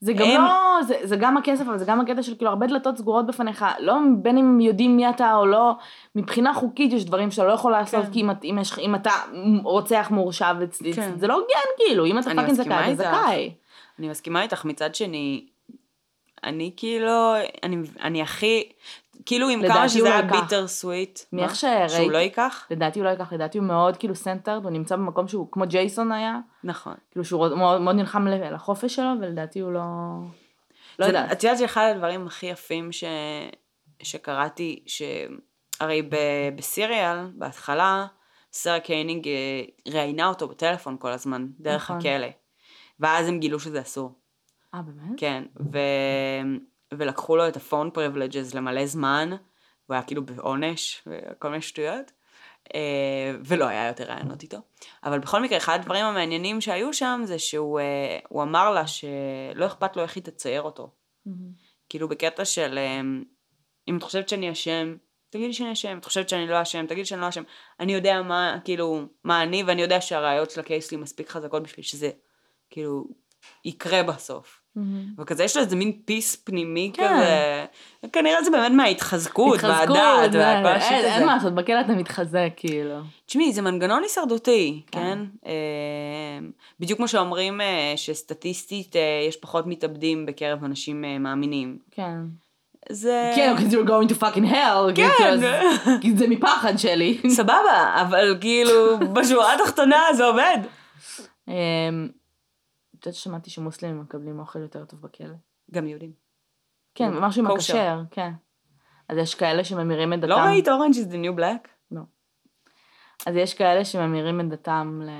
זה גם הם- לא, זה, זה גם הכסף, אבל זה גם הקטע של כאילו הרבה דלתות סגורות בפניך, לא בין אם יודעים מי אתה או לא, מבחינה חוקית יש דברים שאתה לא יכול לעשות, כן. כי אם, אם, יש, אם אתה רוצח מורשע, כן. זה לא הוגן כאילו, אם אתה fucking זכאי, אתה. זכאי. אני מסכימה איתך, מצד שני, אני כאילו, אני, אני הכי, כאילו עם כמה שזה לא היה. bittersweet, מאיך שהוא שראיתי- לא ייקח? לדעתי הוא לא ייקח, לדעתי הוא מאוד כאילו centered, הוא נמצא במקום שהוא כמו ג'ייסון היה, נכון. כאילו שהוא מאוד, מאוד נלחם לחופש שלו, ולדעתי הוא לא... לא יודעת. את יודעת שאחד הדברים הכי יפים ש... שקראתי, שהרי ב... בסיריאל, בהתחלה, שרה קניג אה, ראיינה אותו בטלפון כל הזמן, דרך נכון. הכלא. ואז הם גילו שזה אסור. אה, באמת? כן, ו... ולקחו לו את ה phone privileges למלא זמן, הוא היה כאילו בעונש וכל מיני שטויות, אה, ולא היה יותר ראיונות איתו. אבל בכל מקרה, אחד הדברים המעניינים שהיו שם זה שהוא אה, אמר לה שלא אכפת לו איך היא תצייר אותו. מהמם. כאילו בקטע של אה, אם את חושבת שאני אשם, תגידי שאני אשם, את חושבת שאני לא אשם, תגידי שאני לא אשם. אני יודע מה, כאילו, מה אני, ואני יודע שהראיות של הקייס שלי מספיק חזקות בשביל שזה, כאילו, יקרה בסוף. מהמם. וכזה יש לו איזה מין פיס פנימי כן. כזה, כנראה זה באמת מההתחזקות, התחזקות, והדעת, והכל אין- השיט אין הזה. מה לעשות, בכלא אתה מתחזק כאילו. תשמעי, זה מנגנון הישרדותי, כן. כן? אה, בדיוק כמו שאומרים אה, שסטטיסטית אה, יש פחות מתאבדים בקרב אנשים אה, מאמינים. כן. זה... כן, because you're going to fucking hell. כן. because- כי זה מפחד שלי. סבבה, אבל כאילו, בשורה התחתונה זה עובד. את יודעת ששמעתי שמוסלמים מקבלים אוכל יותר טוב בכלא. גם יהודים. כן, משהו עם. הכשר, כן. אז יש כאלה שממירים את דתם. לא ראית אורנג' is the new black? לא. אז יש כאלה שממירים את דתם ל...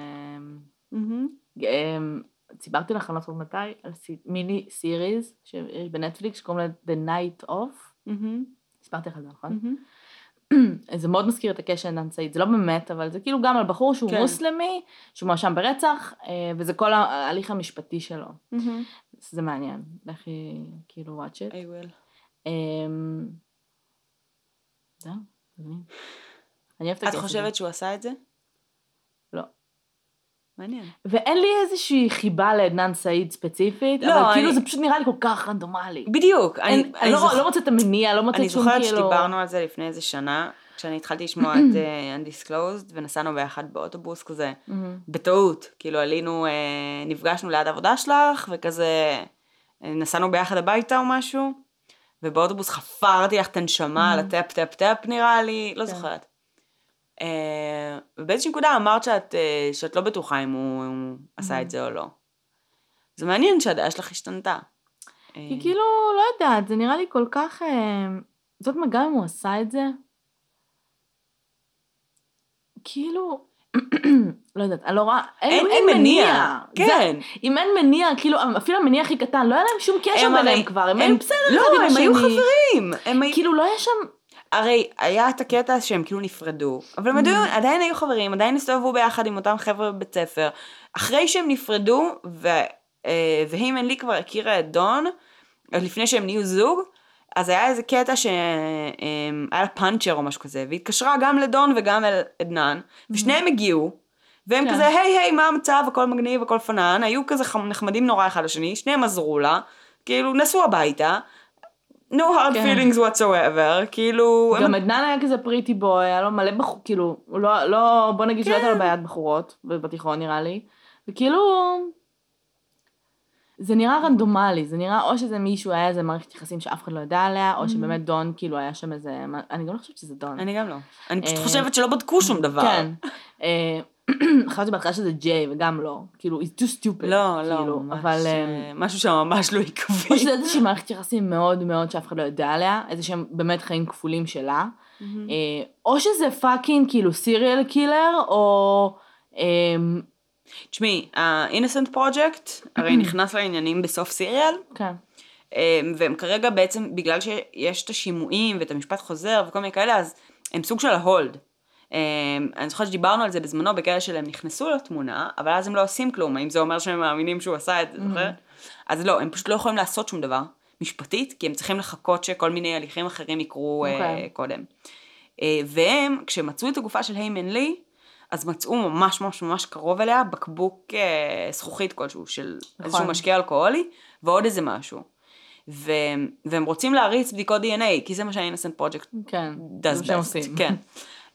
אמ, סיפרתי לך, אני לא זוכרת מתי, על מיני סיריז שיש בנטפליקס שקוראים לה The Night Of. סיפרתי לך על זה, נכון? [clears throat] זה מאוד מזכיר את הקשר עם דן סעיד, זה לא באמת, אבל זה כאילו גם על בחור שהוא כן. מוסלמי, שהוא מואשם ברצח, אה, וזה כל ההליך המשפטי שלו. זה מעניין, לכי כאילו watch it. I will. אמ, זהו. אני אוהבת את את הכיף הזה. חושבת שהוא עשה את זה? מעניין. ואין לי איזושהי חיבה לעדנאן סעיד ספציפית, לא, אבל כאילו אני- זה פשוט נראה לי כל כך רנדומלי. בדיוק. אני- אין- אני אני לא זוכ- לא מוצאת את המניע, לא מוצאת אני שום זוכרת כאילו... שדיברנו על זה לפני איזה שנה, כשאני התחלתי לשמוע את [clears throat] אה, Undisclosed, ונסענו ביחד באוטובוס כזה, מהמם. בטעות, כאילו עלינו, אה, נפגשנו ליד העבודה שלך, וכזה אה, נסענו ביחד הביתה או משהו, ובאוטובוס חפרתי לך את הנשמה על ה tap tap tap נראה לי, לא כן. זוכרת. אה, ובאיזושהי נקודה אמרת שאת, אה, שאת לא בטוחה אם הוא, הוא עשה את זה או לא. זה מעניין שהדעה שלך השתנתה. אה, כי כאילו, לא יודעת, זה נראה לי כל כך... זאת אומרת, גם אם הוא עשה את זה, כאילו, [clears throat] לא יודעת, אני לא רואה, אין- אין מניע. כן. זה, אם אין מניע, כאילו, אפילו המניע הכי קטן, לא היה להם שום קשר ביניהם כבר, הם היו בסדר לא, אחד עם הם. היו חברים. הם. כאילו, לא היה שם, הרי היה את הקטע שהם כאילו נפרדו, אבל הם עדיין, עדיין היו חברים, עדיין הסתובבו ביחד עם אותם חבר'ה בבית ספר. אחרי שהם נפרדו, ו, אה, והימן לי כבר הכירה את דון, עוד לפני שהם נהיו זוג, אז היה איזה קטע שהיה לה פאנצ'ר או משהו כזה, והיא התקשרה גם לדון וגם אל עדנן, ושניהם הגיעו, והם כן. כזה, היי היי, מה המצב, הכל מגניב, הכל פנן, היו כזה חמ- נחמדים נורא אחד לשני, שניהם עזרו לה, כאילו נסעו הביתה, no hard כן. feelings whatsoever, כאילו, הם גם עדנן היה כזה פריטי בוי, היה לו מלא בחור, כאילו, לא, לא, בוא נגיד שלא הייתה לו בעיית בחורות, בתיכון נראה לי, וכאילו, זה נראה רנדומלי, זה נראה או שזה מישהו, היה איזה מערכת יחסים שאף אחד לא ידע עליה, או שבאמת דון, כאילו, היה שם איזה, אני גם לא חושבת שזה דון. אני גם לא. אני פשוט אה, חושבת שלא בדקו שום דבר. כן. [clears throat] חשבתי בהתחלה שזה ג'יי, וגם לא. כאילו, it's too stupid. לא, לא, כאילו, ממש, אבל... אה, אה, משהו שממש לא או עקבי. שזה איזושהי מערכת יחסים מאוד מאוד שאף אחד לא יודע עליה, איזה שהם באמת חיים כפולים שלה. אה, או שזה fucking כאילו serial killer, או... אמ, תשמעי, ה- Innocence Project הרי [clears throat] נכנס לעניינים בסוף סיריאל, כן. אה, והם כרגע בעצם, בגלל שיש את השימועים ואת המשפט חוזר וכל מיני כאלה, אז הם סוג של ההולד. אה, אני זוכרת שדיברנו על זה בזמנו בקטע שלהם נכנסו לתמונה, אבל אז הם לא עושים כלום, האם זה אומר שהם מאמינים שהוא עשה את זה, זוכרת? אז לא, הם פשוט לא יכולים לעשות שום דבר, משפטית, כי הם צריכים לחכות שכל מיני הליכים אחרים יקרו אה, אוקיי. קודם. אה, והם, כשמצאו את הגופה של היימן לי, אז מצאו ממש ממש ממש קרוב אליה בקבוק אה, זכוכית כלשהו של נכון. איזשהו משקה אלכוהולי, ועוד איזה משהו. ו... והם רוצים להריץ בדיקות DNA, כי זה מה שה-Innocent Project כן. does זה מה שהם best. עושים. כן. [laughs]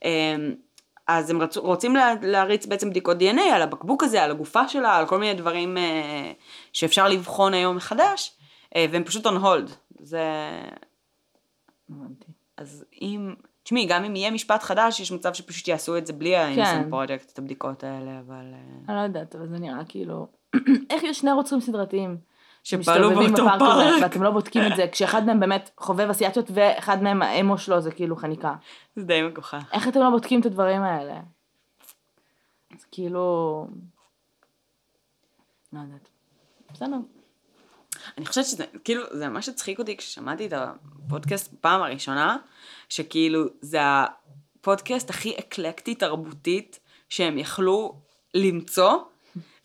אמ, אז הם רצו, רוצים לה, להריץ בעצם בדיקות DNA על הבקבוק הזה, על הגופה שלה, על כל מיני דברים אה, שאפשר לבחון היום מחדש, אה, והם פשוט on hold. זה... אז אם... תשמעי, גם אם יהיה משפט חדש, יש מצב שפשוט יעשו את זה בלי כן. ה-Innocent Project, את הבדיקות האלה, אבל... אה, אני לא יודעת, אבל זה נראה כאילו... [clears throat] איך יש שני רוצחים סדרתיים? שפעלו באותו בפארק הזה, פארק. ואתם לא בודקים את זה, כשאחד מהם באמת חובב אסיאתיות, ואחד מהם האמו שלו זה כאילו חניקה. זה די מגוחך. איך אתם לא בודקים את הדברים האלה? זה כאילו... לא יודעת. בסדר. אני חושבת שזה, כאילו, זה ממש הצחיק אותי כששמעתי את הפודקאסט בפעם הראשונה, שכאילו, זה הפודקאסט הכי אקלקטי תרבותית שהם יכלו למצוא,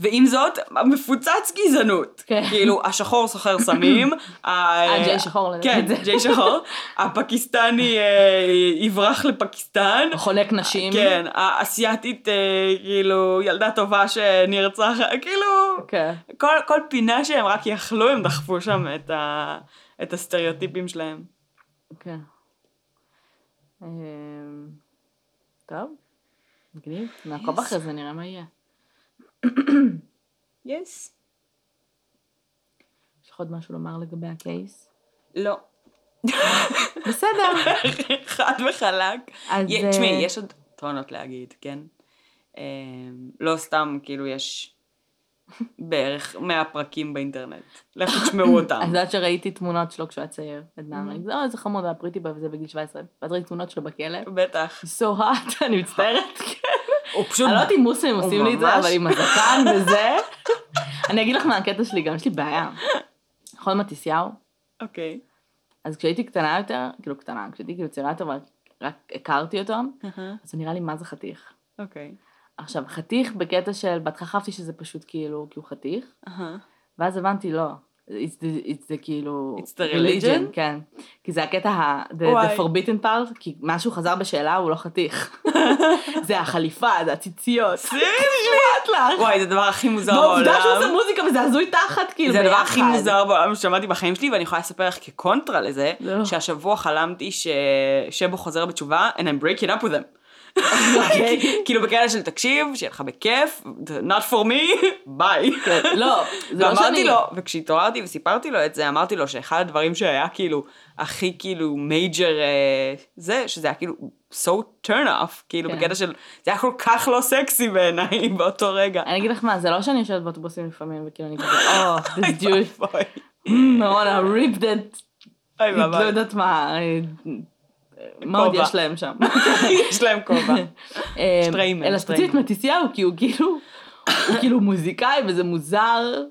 ועם זאת, מפוצץ גזענות. כן. כאילו, השחור סוחר סמים. [laughs] אה, ג'יי שחור, כן. ג'יי שחור. [laughs] הפקיסטני אה, יברח לפקיסטן. חולק נשים. כן, האסייתית, אה, כאילו, ילדה טובה שנרצחת, כאילו, כן. כל, כל פינה שהם רק יכלו, הם דחפו שם את, ה, את הסטריאוטיפים שלהם. כן. אמ, טוב. מגניב. נעקוב. אחרי זה, נראה מה יהיה. יס. יש לך עוד משהו לומר לגבי הקייס? לא. בסדר. [laughs] חד וחלק. אז, י- אה, תשמעי, יש עוד טונות להגיד, כן? אה, לא סתם, כאילו, יש בערך 100 פרקים באינטרנט. לכו תשמעו [laughs] אותם. אז יודעת שראיתי תמונות שלו כשהוא היה צעיר, עדנן, ראיתי, "אה, איזה חמוד, היה פריטי וזה בגיל 17. ואז ראיתי תמונות שלו בכלא, בטח. so hot, [laughs] אני מצטערת. הוא פשוט... אני לא יודעת אם מוסלמים הוא עושים לי את זה, אבל עם הזקן [laughs] וזה, אני אגיד לך מה הקטע שלי, גם יש לי בעיה. נכון מתיסיהו? אוקיי. אז כשהייתי קטנה יותר, כאילו קטנה, כשהייתי כאילו צעירה יותר, רק הכרתי אותו, אז זה נראה לי מה זה חתיך. אוקיי. עכשיו, חתיך בקטע של, בהתחלה חשבתי שזה פשוט כאילו, כי הוא חתיך. ואז הבנתי, לא. It's the, it's the כאילו... It's the religion? כן. כי זה הקטע ה... The, the forbidden part, כי מה שהוא חזר בשאלה הוא לא חתיך. [laughs] זה החליפה, זה הציציות. [laughs] [laughs] אכפת לך? וואי, זה הדבר הכי מוזר בעולם. והעובדה שהוא עושה מוזיקה וזה הזוי תחת, כאילו, זה הדבר הכי. מוזר בעולם ששמעתי בחיים שלי, ואני יכולה לספר לך כקונטרה לזה, לא. שהשבוע חלמתי ששבו חוזר בתשובה, and I'm breaking up with them. אוקיי. כאילו בקטע של תקשיב, שיהיה לך בכיף, not for me, [laughs] ביי. לא, זה לא ואמרתי שאני... לו, וכשהתעוררתי וסיפרתי לו את זה, אמרתי לו שאחד הדברים שהיה כאילו, הכי כאילו מייג'ר זה, שזה היה כאילו so turn off, כאילו כן. בקטע של, זה היה כל כך לא סקסי בעיניי [laughs] באותו רגע. אני אגיד לך מה, זה לא שאני יושבת באוטובוסים לפעמים, וכאילו אני כזה, או, this [laughs] Jewish, אוי I wanna rip that, לא. יודעת מה, אה, מה עוד. יש להם שם? [laughs] יש להם כובע. אה, שטריימל, אלא ספציפית. מתיסיהו, כי הוא כאילו, הוא כאילו מוזיקאי וזה מוזר,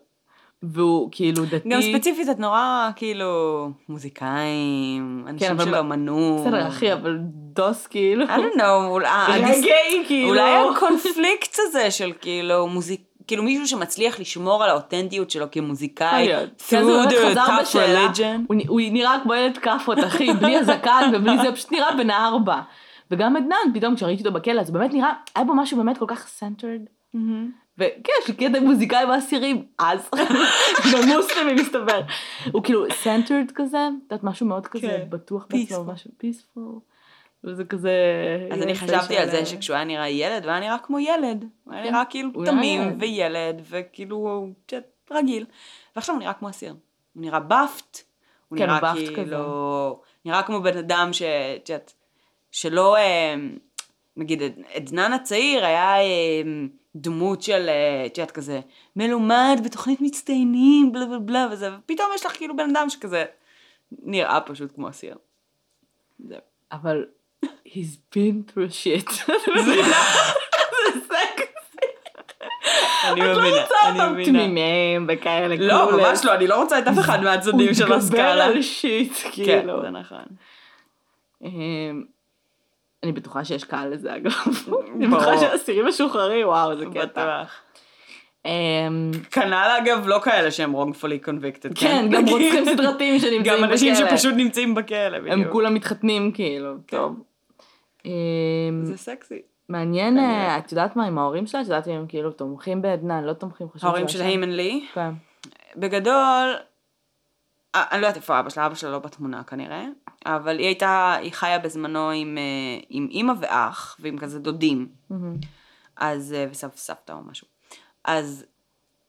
והוא כאילו דתי. גם ספציפית את נורא כאילו מוזיקאים, אנשים אבל של אמנות. בסדר, אחי, אבל דוס כאילו. I don't know, אולי [laughs] כאילו. אולי הקונפליקט הזה של כאילו מוזיק... כאילו מישהו שמצליח לשמור על האותנטיות שלו כמוזיקאי, through the tough religion. הוא נראה כמו ילד כאפות, אחי, בלי הזקן ובלי זה, פשוט נראה בן ארבע. וגם עדנאן, פתאום כשראיתי אותו בכלא, אז באמת נראה, היה בו משהו באמת כל כך centered. וכן, יש לי קטע מוזיקאי באסירים, אז, [laughs] במוסלמים מסתבר. הוא כאילו centered כזה, את יודעת, משהו מאוד כזה כן. בטוח בעצמו, Peaceful. משהו peaceful. וזה כזה... אז אני חשבתי על זה שכשהוא היה נראה ילד, הוא היה נראה כמו ילד. הוא היה כן, נראה כאילו תמים ילד. וילד, וכאילו, רגיל. ועכשיו הוא נראה כמו אסיר. הוא נראה buffed, הוא כן, נראה כאילו, נראה כמו בן אדם ש... שלא, אה, נגיד, עדנן הצעיר היה אה, דמות של, אה, את יודעת, כזה, מלומד בתוכנית מצטיינים, בלה בלה בלה וזה, ופתאום יש לך כאילו בן אדם שכזה נראה פשוט כמו אסיר. זהו. אבל, he's been through shit. [laughs] [laughs] את מבינה? [laughs] אני את לא מבינה, רוצה אני אותם מבינה. תמימים וכאלה. לא, clueless. ממש לא, אני לא רוצה את אף אחד מהצדדים של הוא הסקאלה. מתגבר על שיט, כן, כאילו. זה נכון. אמ, אני בטוחה שיש קהל לזה אגב. אני בטוחה. שאסירים משוחררים, וואו, זה קטע. אמ, כנ"ל אגב, לא כאלה שהם wrongfully convicted, כן, גם רוצחים סדרתיים שנמצאים בכלא. גם אנשים שפשוט נמצאים בכלא, הם בדיוק. כולם מתחתנים כאילו, טוב. אמ, זה סקסי. מעניין. אה, את יודעת מה עם ההורים שלה? את יודעת אם הם כאילו תומכים בעדנן, לא תומכים, חושבים ההורים של? היימן לי, כן. בגדול, אה, אני לא יודעת איפה אבא שלה, אבא שלה לא בתמונה כנראה, אבל היא הייתה, היא חיה בזמנו עם, אה, עם אימא ואח, ועם כזה דודים. אז, וסבתא או משהו. אז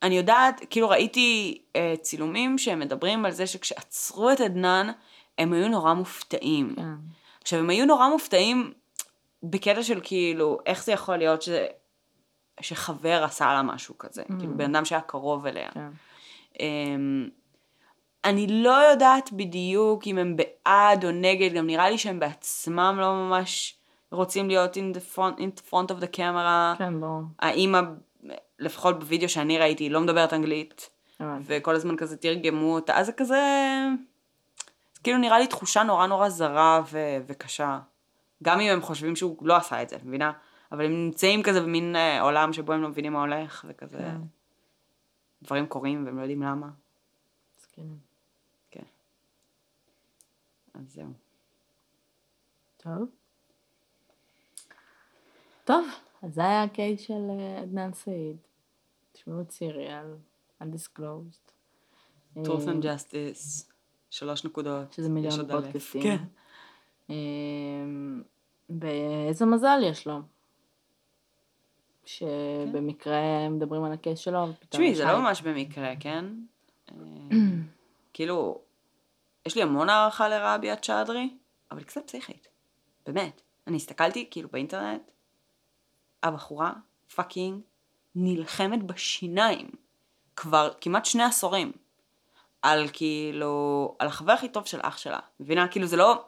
אני יודעת, כאילו ראיתי אה, צילומים שהם מדברים על זה שכשעצרו את עדנן, הם היו נורא מופתעים. כן. עכשיו, הם היו נורא מופתעים בקטע של כאילו, איך זה יכול להיות ש... שחבר עשה לה משהו כזה, mm. כאילו בן אדם שהיה קרוב אליה. כן. אמ, אני לא יודעת בדיוק אם הם בעד או נגד, גם נראה לי שהם בעצמם לא ממש רוצים להיות in the front, in the front of the camera. כן, ברור. האימא, לפחות בווידאו שאני ראיתי, לא מדברת אנגלית, הבנתי. וכל הזמן כזה תרגמו אותה, אז זה כזה, זה כאילו נראה לי תחושה נורא נורא זרה ו- וקשה. גם אם הם חושבים שהוא לא עשה את זה, מבינה? אבל הם נמצאים כזה במין אה, עולם שבו הם לא מבינים מה הולך, וכזה, כן. דברים קורים והם לא יודעים למה. מסכנים. אז זהו. טוב. טוב, אז זה היה הקייס של אה, עדנאן סעיד. תשמעו את סיריאל, undisclosed. truth אה, and justice, שלוש נקודות. שזה מיליון. פודקאסטים. כן. אמ, ואיזה מזל יש לו. שבמקרה מדברים על הקייס שלו, תשמעי, זה. לא ממש במקרה, כן? אה, כאילו, יש לי המון הערכה לרבי צ'אדרי, אבל היא קצת פסיכית. באמת. אני הסתכלתי, כאילו, באינטרנט, הבחורה fucking נלחמת בשיניים כבר כמעט שני עשורים. על כאילו, על החבר הכי טוב של אח שלה. מבינה? כאילו זה לא,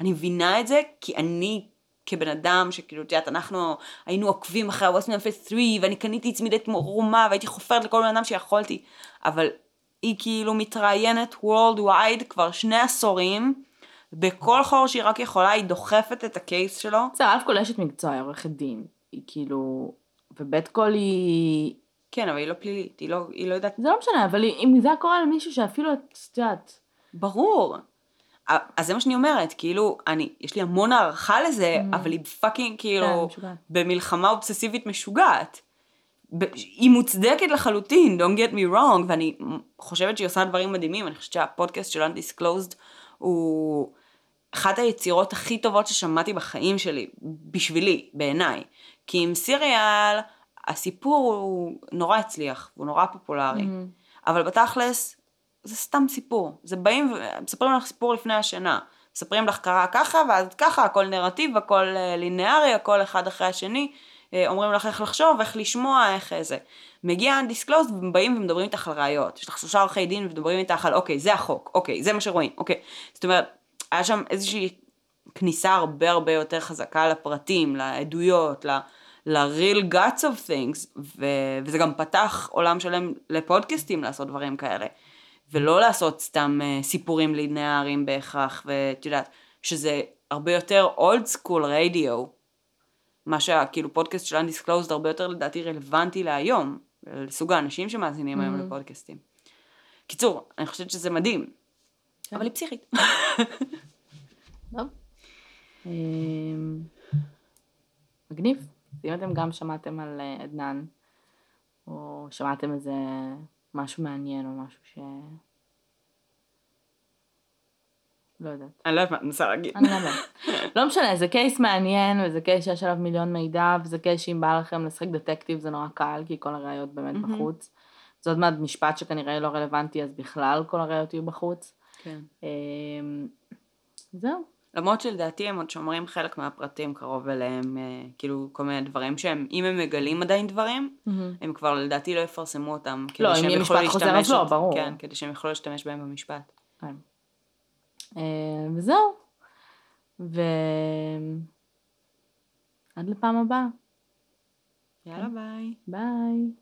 אני מבינה את זה כי אני כבן אדם שכאילו, את יודעת, אנחנו היינו עוקבים אחרי ה-West Memphis 3 ואני קניתי צמידי תרומה והייתי חופרת לכל בן אדם שיכולתי. אבל היא כאילו מתראיינת worldwide כבר שני עשורים, בכל חור שהיא רק יכולה היא דוחפת את ה case שלו. בסדר, א' כל אשת מקצוע, היא עורכת דין. היא כאילו... וב' כל היא... כן, אבל היא לא פלילית, היא לא, היא לא יודעת זה לא משנה, אבל אם זה היה קורה למישהו שאפילו את יודעת... ברור. אז זה מה שאני אומרת, כאילו, אני, יש לי המון הערכה לזה, אבל היא פאקינג כן, כאילו, משוגעת. במלחמה אובססיבית משוגעת. היא מוצדקת לחלוטין, don't get me wrong, ואני חושבת שהיא עושה דברים מדהימים, אני חושבת שהפודקאסט של Undisclosed הוא אחת היצירות הכי טובות ששמעתי בחיים שלי, בשבילי, בעיניי. כי עם סיריאל, הסיפור הוא נורא הצליח, הוא נורא פופולרי. אבל בתכלס, זה סתם סיפור. זה באים ומספרים לך סיפור לפני השינה. מספרים לך קרה ככה, ואז ככה, הכל נרטיב, הכל אה, לינארי, הכל אחד אחרי השני. אה, אומרים לך איך לחשוב, איך לשמוע, איך אה, זה. מגיע undisclosed והם באים ומדברים איתך על ראיות. יש לך שלושה עורכי דין ומדברים איתך על אוקיי, זה החוק, אוקיי, זה מה שרואים, אוקיי. זאת אומרת, היה שם איזושהי כניסה הרבה הרבה יותר חזקה לפרטים, לעדויות, ל... ל-real guts of things, ו- וזה גם פתח עולם שלם לפודקאסטים לעשות דברים כאלה, ולא לעשות סתם uh, סיפורים ליניאריים בהכרח, ואת יודעת, שזה הרבה יותר old school radio, מה שכאילו פודקאסט של Undisclosed הרבה יותר לדעתי רלוונטי להיום, לסוג האנשים שמאזינים mm-hmm. היום לפודקאסטים. קיצור, אני חושבת שזה מדהים, כן. אבל היא פסיכית. [laughs] טוב. אמ, מגניב. אם אתם גם שמעתם על אה, עדנאן, או שמעתם איזה משהו מעניין או משהו ש... לא יודעת. אני לא יודעת מה את מנסה להגיד. אני לא יודעת. לא משנה, זה קייס מעניין, וזה קייס שיש עליו מיליון מידע, וזה קייס שאם בא לכם לשחק דטקטיב זה נורא קל, כי כל הראיות באמת בחוץ. זה עוד מעט משפט שכנראה לא רלוונטי, אז בכלל כל הראיות יהיו בחוץ. כן. אמ, זהו. למרות שלדעתי הם עוד שומרים חלק מהפרטים קרוב אליהם, אה, כאילו כל מיני דברים שהם, אם הם מגלים עדיין דברים, mm-hmm. הם כבר לדעתי לא יפרסמו אותם. לא, אם יהיה משפט חוזר אז לא, ברור. כן, כדי שהם יוכלו להשתמש בהם במשפט. כן. אה, וזהו. ו... עד לפעם הבאה. יאללה ביי. ביי.